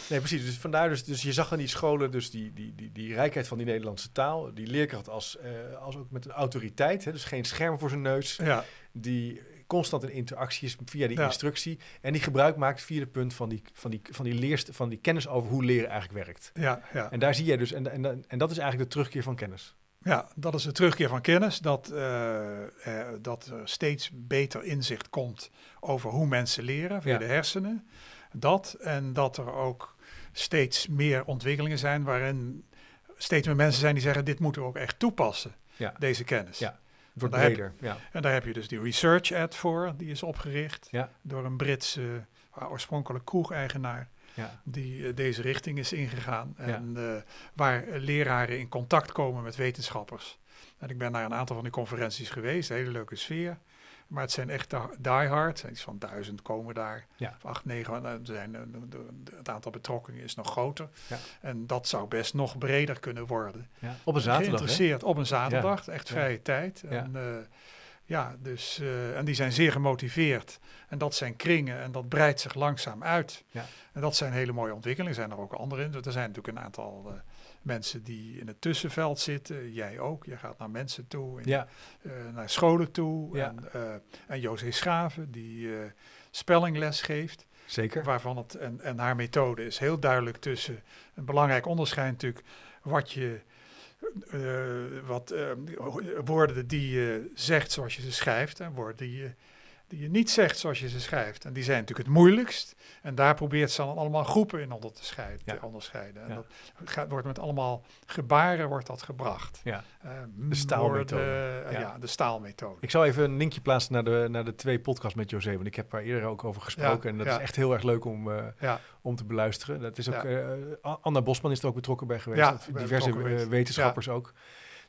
Nee, precies. Dus vandaar dus, dus je zag aan die scholen dus die, die, die, die rijkheid van die Nederlandse taal, die leerkracht als, eh, als ook met een autoriteit, hè, dus geen scherm voor zijn neus,
ja,
die constant in interactie is via die
Ja.
instructie en die gebruik maakt via de punt van die, van, die, van, die leerst, van die kennis over hoe leren eigenlijk werkt.
ja, ja.
En daar zie je dus, en, en, en dat is eigenlijk de terugkeer van kennis.
Ja, dat is de terugkeer van kennis. Dat, eh, eh, dat er steeds beter inzicht komt over hoe mensen leren via
Ja.
de hersenen. Dat en dat er ook steeds meer ontwikkelingen zijn waarin steeds meer mensen zijn die zeggen: dit moeten we ook echt toepassen,
Ja.
deze kennis.
Ja. Het wordt
heb-
breder. Ja.
En daar heb je dus die Research Ad voor, die is opgericht door een Britse uh, oorspronkelijk kroegeigenaar
Ja.
die eh, deze richting is ingegaan. En eh, waar leraren in contact komen met wetenschappers. En ik ben naar een aantal van die conferenties geweest, een hele leuke sfeer. Maar het zijn echt diehard, iets van duizend komen daar.
Ja.
Of acht, negen, eh, er zijn, het aantal betrokkenen is nog groter.
Ja.
En dat zou best nog breder kunnen worden.
Ja. Op een zaterdag. hè?
Geïnteresseerd op een zaterdag, echt vrije tijd. En, ja, dus, eh, en die zijn zeer gemotiveerd. En dat zijn kringen en dat breidt zich langzaam uit.
Ja.
En dat zijn hele mooie ontwikkelingen. Er zijn er ook andere in. Er zijn natuurlijk een aantal eh, mensen die in het tussenveld zitten. Jij ook. Je gaat naar mensen toe, en,
Ja.
eh, naar scholen toe.
Ja.
En, en José Schaven, die spellingles geeft.
Zeker.
Waarvan het, en, en haar methode is heel duidelijk tussen een belangrijk onderscheid natuurlijk wat je wat eh, woorden die je zegt zoals je ze schrijft en woorden die je, die je niet zegt zoals je ze schrijft. En die zijn natuurlijk het moeilijkst. En daar probeert ze dan allemaal groepen in onder te scheiden,
Ja.
te onderscheiden. En
Ja.
dat gaat, wordt met allemaal gebaren wordt dat gebracht.
Ja.
Eh,
staalmethode.
woorden, eh,
Ja.
de staalmethode.
Ik zal even een linkje plaatsen naar de, naar de twee podcasts met José, want ik heb daar eerder ook over gesproken. En dat is echt heel erg leuk om,
Ja.
om te beluisteren. Dat is ook, Anna Bosman is er ook betrokken bij geweest. Diverse wetenschappers ook.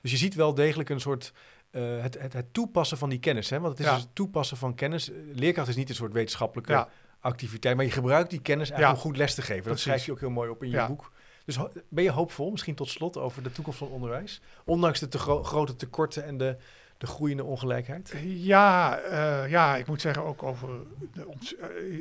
Dus je ziet wel degelijk een soort eh, het, het, het toepassen van die kennis. Hè? Want het is
Ja.
dus het toepassen van kennis. Leerkracht is niet een soort wetenschappelijke
Ja.
activiteit, maar je gebruikt die kennis eigenlijk om goed les te geven. Dat
Precies.
schrijf je ook heel mooi op in je boek. Dus ben je hoopvol, misschien tot slot, over de toekomst van onderwijs? Ondanks de te gro- grote tekorten en de, de groeiende ongelijkheid?
Ja, eh, ja, ik moet zeggen ook over de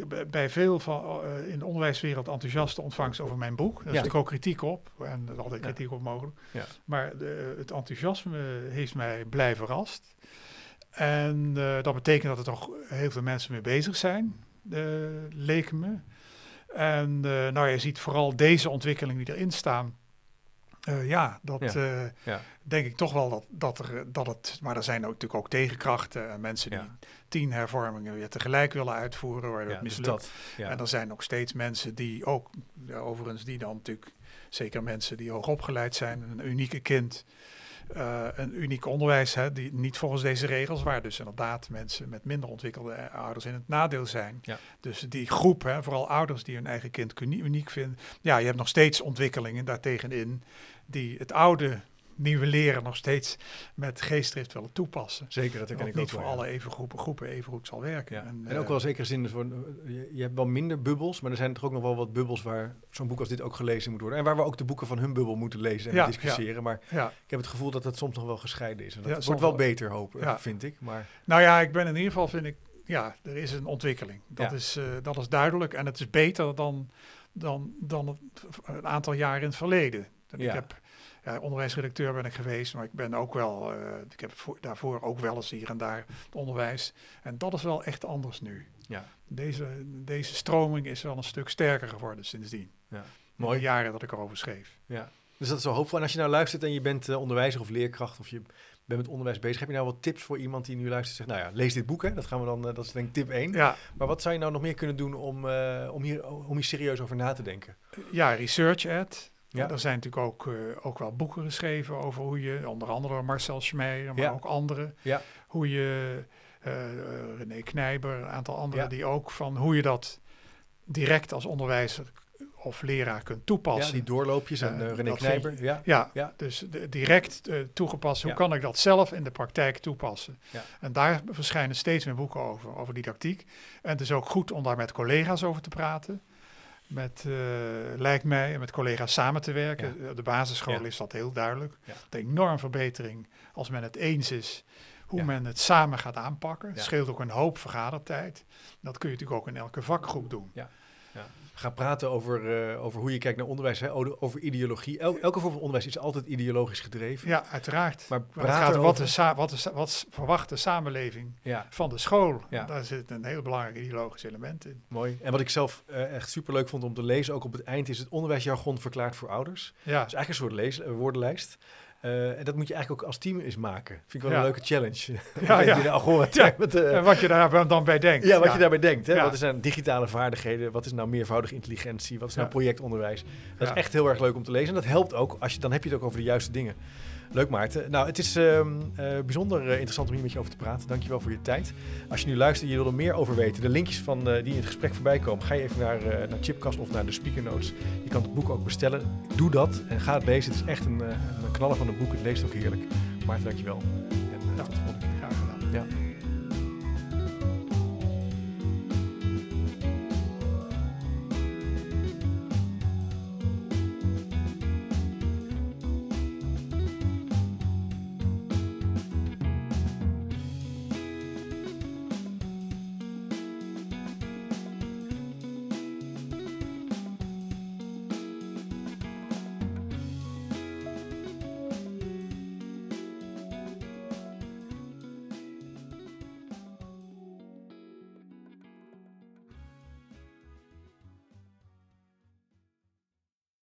eh, bij- veel van eh, in de onderwijswereld enthousiaste ontvangst over mijn boek. Daar is natuurlijk ook kritiek op en er altijd
Ja.
kritiek op mogelijk.
Ja.
Maar de, het enthousiasme heeft mij blij verrast. En dat betekent dat er toch heel veel mensen mee bezig zijn, leek me. En nou, je ziet vooral deze ontwikkelingen die erin staan. Eh, ja, dat
Ja.
eh,
Ja.
denk ik toch wel dat, dat, er, dat het. Maar er zijn ook, natuurlijk ook tegenkrachten en mensen die
Ja.
tien hervormingen weer tegelijk willen uitvoeren, waardoor het
dus
mislukt.
dat.
En er zijn nog steeds mensen die ook, overigens, die dan natuurlijk, zeker mensen die hoog opgeleid zijn, een unieke kind, eh, een uniek onderwijs, hè, die niet volgens deze regels, waar dus inderdaad mensen met minder ontwikkelde ouders in het nadeel zijn.
Ja.
Dus die groep, hè, vooral ouders die hun eigen kind uni- uniek vinden, ja, je hebt nog steeds ontwikkelingen daartegenin die het oude nieuwe leren nog steeds met geestdrift willen toepassen.
Zeker, dat ik
niet
ook
voor
wel, ja.
alle even groepen, groepen even goed zal werken.
Ja. En,
eh,
ook wel zeker zin, voor, je, hebt wel minder bubbels, maar er zijn toch ook nog wel wat bubbels waar zo'n boek als dit ook gelezen moet worden. En waar we ook de boeken van hun bubbel moeten lezen en
Ja,
discussiëren. Maar ik heb het gevoel dat het soms nog wel gescheiden is. En dat wordt wel beter, hoop,
Ja.
vind ik. Maar
Nou ja, ik ben in ieder geval, vind ik, ja, er is een ontwikkeling. Dat, is, eh, dat is duidelijk en het is beter dan, dan, dan een aantal jaar in het verleden. En
Ja.
Ik heb, ja, onderwijsredacteur ben ik geweest, maar ik ben ook wel, eh, ik heb voor- daarvoor ook wel eens hier en daar onderwijs. En dat is wel echt anders nu.
ja,
Deze, deze stroming is wel een stuk sterker geworden sindsdien.
ja. Mooi.
de jaren dat ik erover schreef.
Ja. Dus dat is wel hoopvol. En als je nou luistert en je bent eh, onderwijzer of leerkracht of je bent met onderwijs bezig, heb je nou wat tips voor iemand die nu luistert en zegt, nou ja, lees dit boek, hè? Dat gaan we dan, eh, dat is denk ik tip 1.
Ja,
Maar wat zou je nou nog meer kunnen doen om, om, hier, om hier serieus over na te denken?
ja research ad.
Ja.
Er zijn natuurlijk ook, eh, ook wel boeken geschreven over hoe je, onder andere door Marcel Schmeijer, maar
Ja.
ook anderen,
Ja.
hoe je, eh, René Knijber, een aantal anderen,
Ja.
die ook van hoe je dat direct als onderwijzer of leraar kunt
Ja,
toepassen.
die doorloopjes en
Eh,
René Knijber.
je-
Ja.
Ja,
Ja.
dus de- direct toegepast. Hoe
Ja.
kan ik dat zelf in de praktijk toepassen?
Ja.
En daar verschijnen steeds meer boeken over, over didactiek. En het is ook goed om daar met collega's over te praten. Met, eh, lijkt mij, met collega's samen te werken.
Ja.
Op de basisschool
Ja.
is dat heel duidelijk.
Ja.
Een enorm verbetering als men het eens is hoe men het samen gaat aanpakken. Het scheelt ook een hoop vergadertijd. Dat kun je natuurlijk ook in elke vakgroep doen.
Ga praten over, eh, over hoe je kijkt naar onderwijs, hè, over over ideologie. El- elke vorm van onderwijs is altijd ideologisch gedreven.
Ja, uiteraard.
Maar
Maar het
praten
gaat om wat,
over-
de wat, de wat verwacht de samenleving
Ja,
van de school.
Ja.
Daar zit een heel belangrijk ideologisch element in.
mooi. En wat ik zelf eh, echt superleuk vond om te lezen, ook op het eind, is het onderwijsjargon verklaard voor ouders.
Ja,
Dat is eigenlijk een soort lees, woordenlijst. Eh, en dat moet je eigenlijk ook als team eens maken. Vind ik wel
Ja.
een leuke challenge.
Ja, ja. Ja.
met, eh,
En wat je daar dan bij denkt.
ja, wat je daarbij denkt. Hè? Wat zijn digitale vaardigheden? Wat is nou meervoudige intelligentie? Wat is nou projectonderwijs? Dat is echt heel erg leuk om te lezen. En dat helpt ook, als je, dan heb je het ook over de juiste dingen. Leuk Maarten. Nou, het is ehm, eh, bijzonder eh, interessant om hier met je over te praten. Dankjewel voor je tijd. Als je nu luistert en je wil er meer over weten, de linkjes van, eh, die in het gesprek voorbij komen, ga je even naar, eh, naar Chipcast of naar de speaker notes. Je kan het boek ook bestellen. Doe dat en ga het lezen. Het is echt een, een knaller van een boek. Het leest ook heerlijk. Maarten, dankjewel. En
Ja.
tot de volgende keer.
Graag gedaan.
Ja.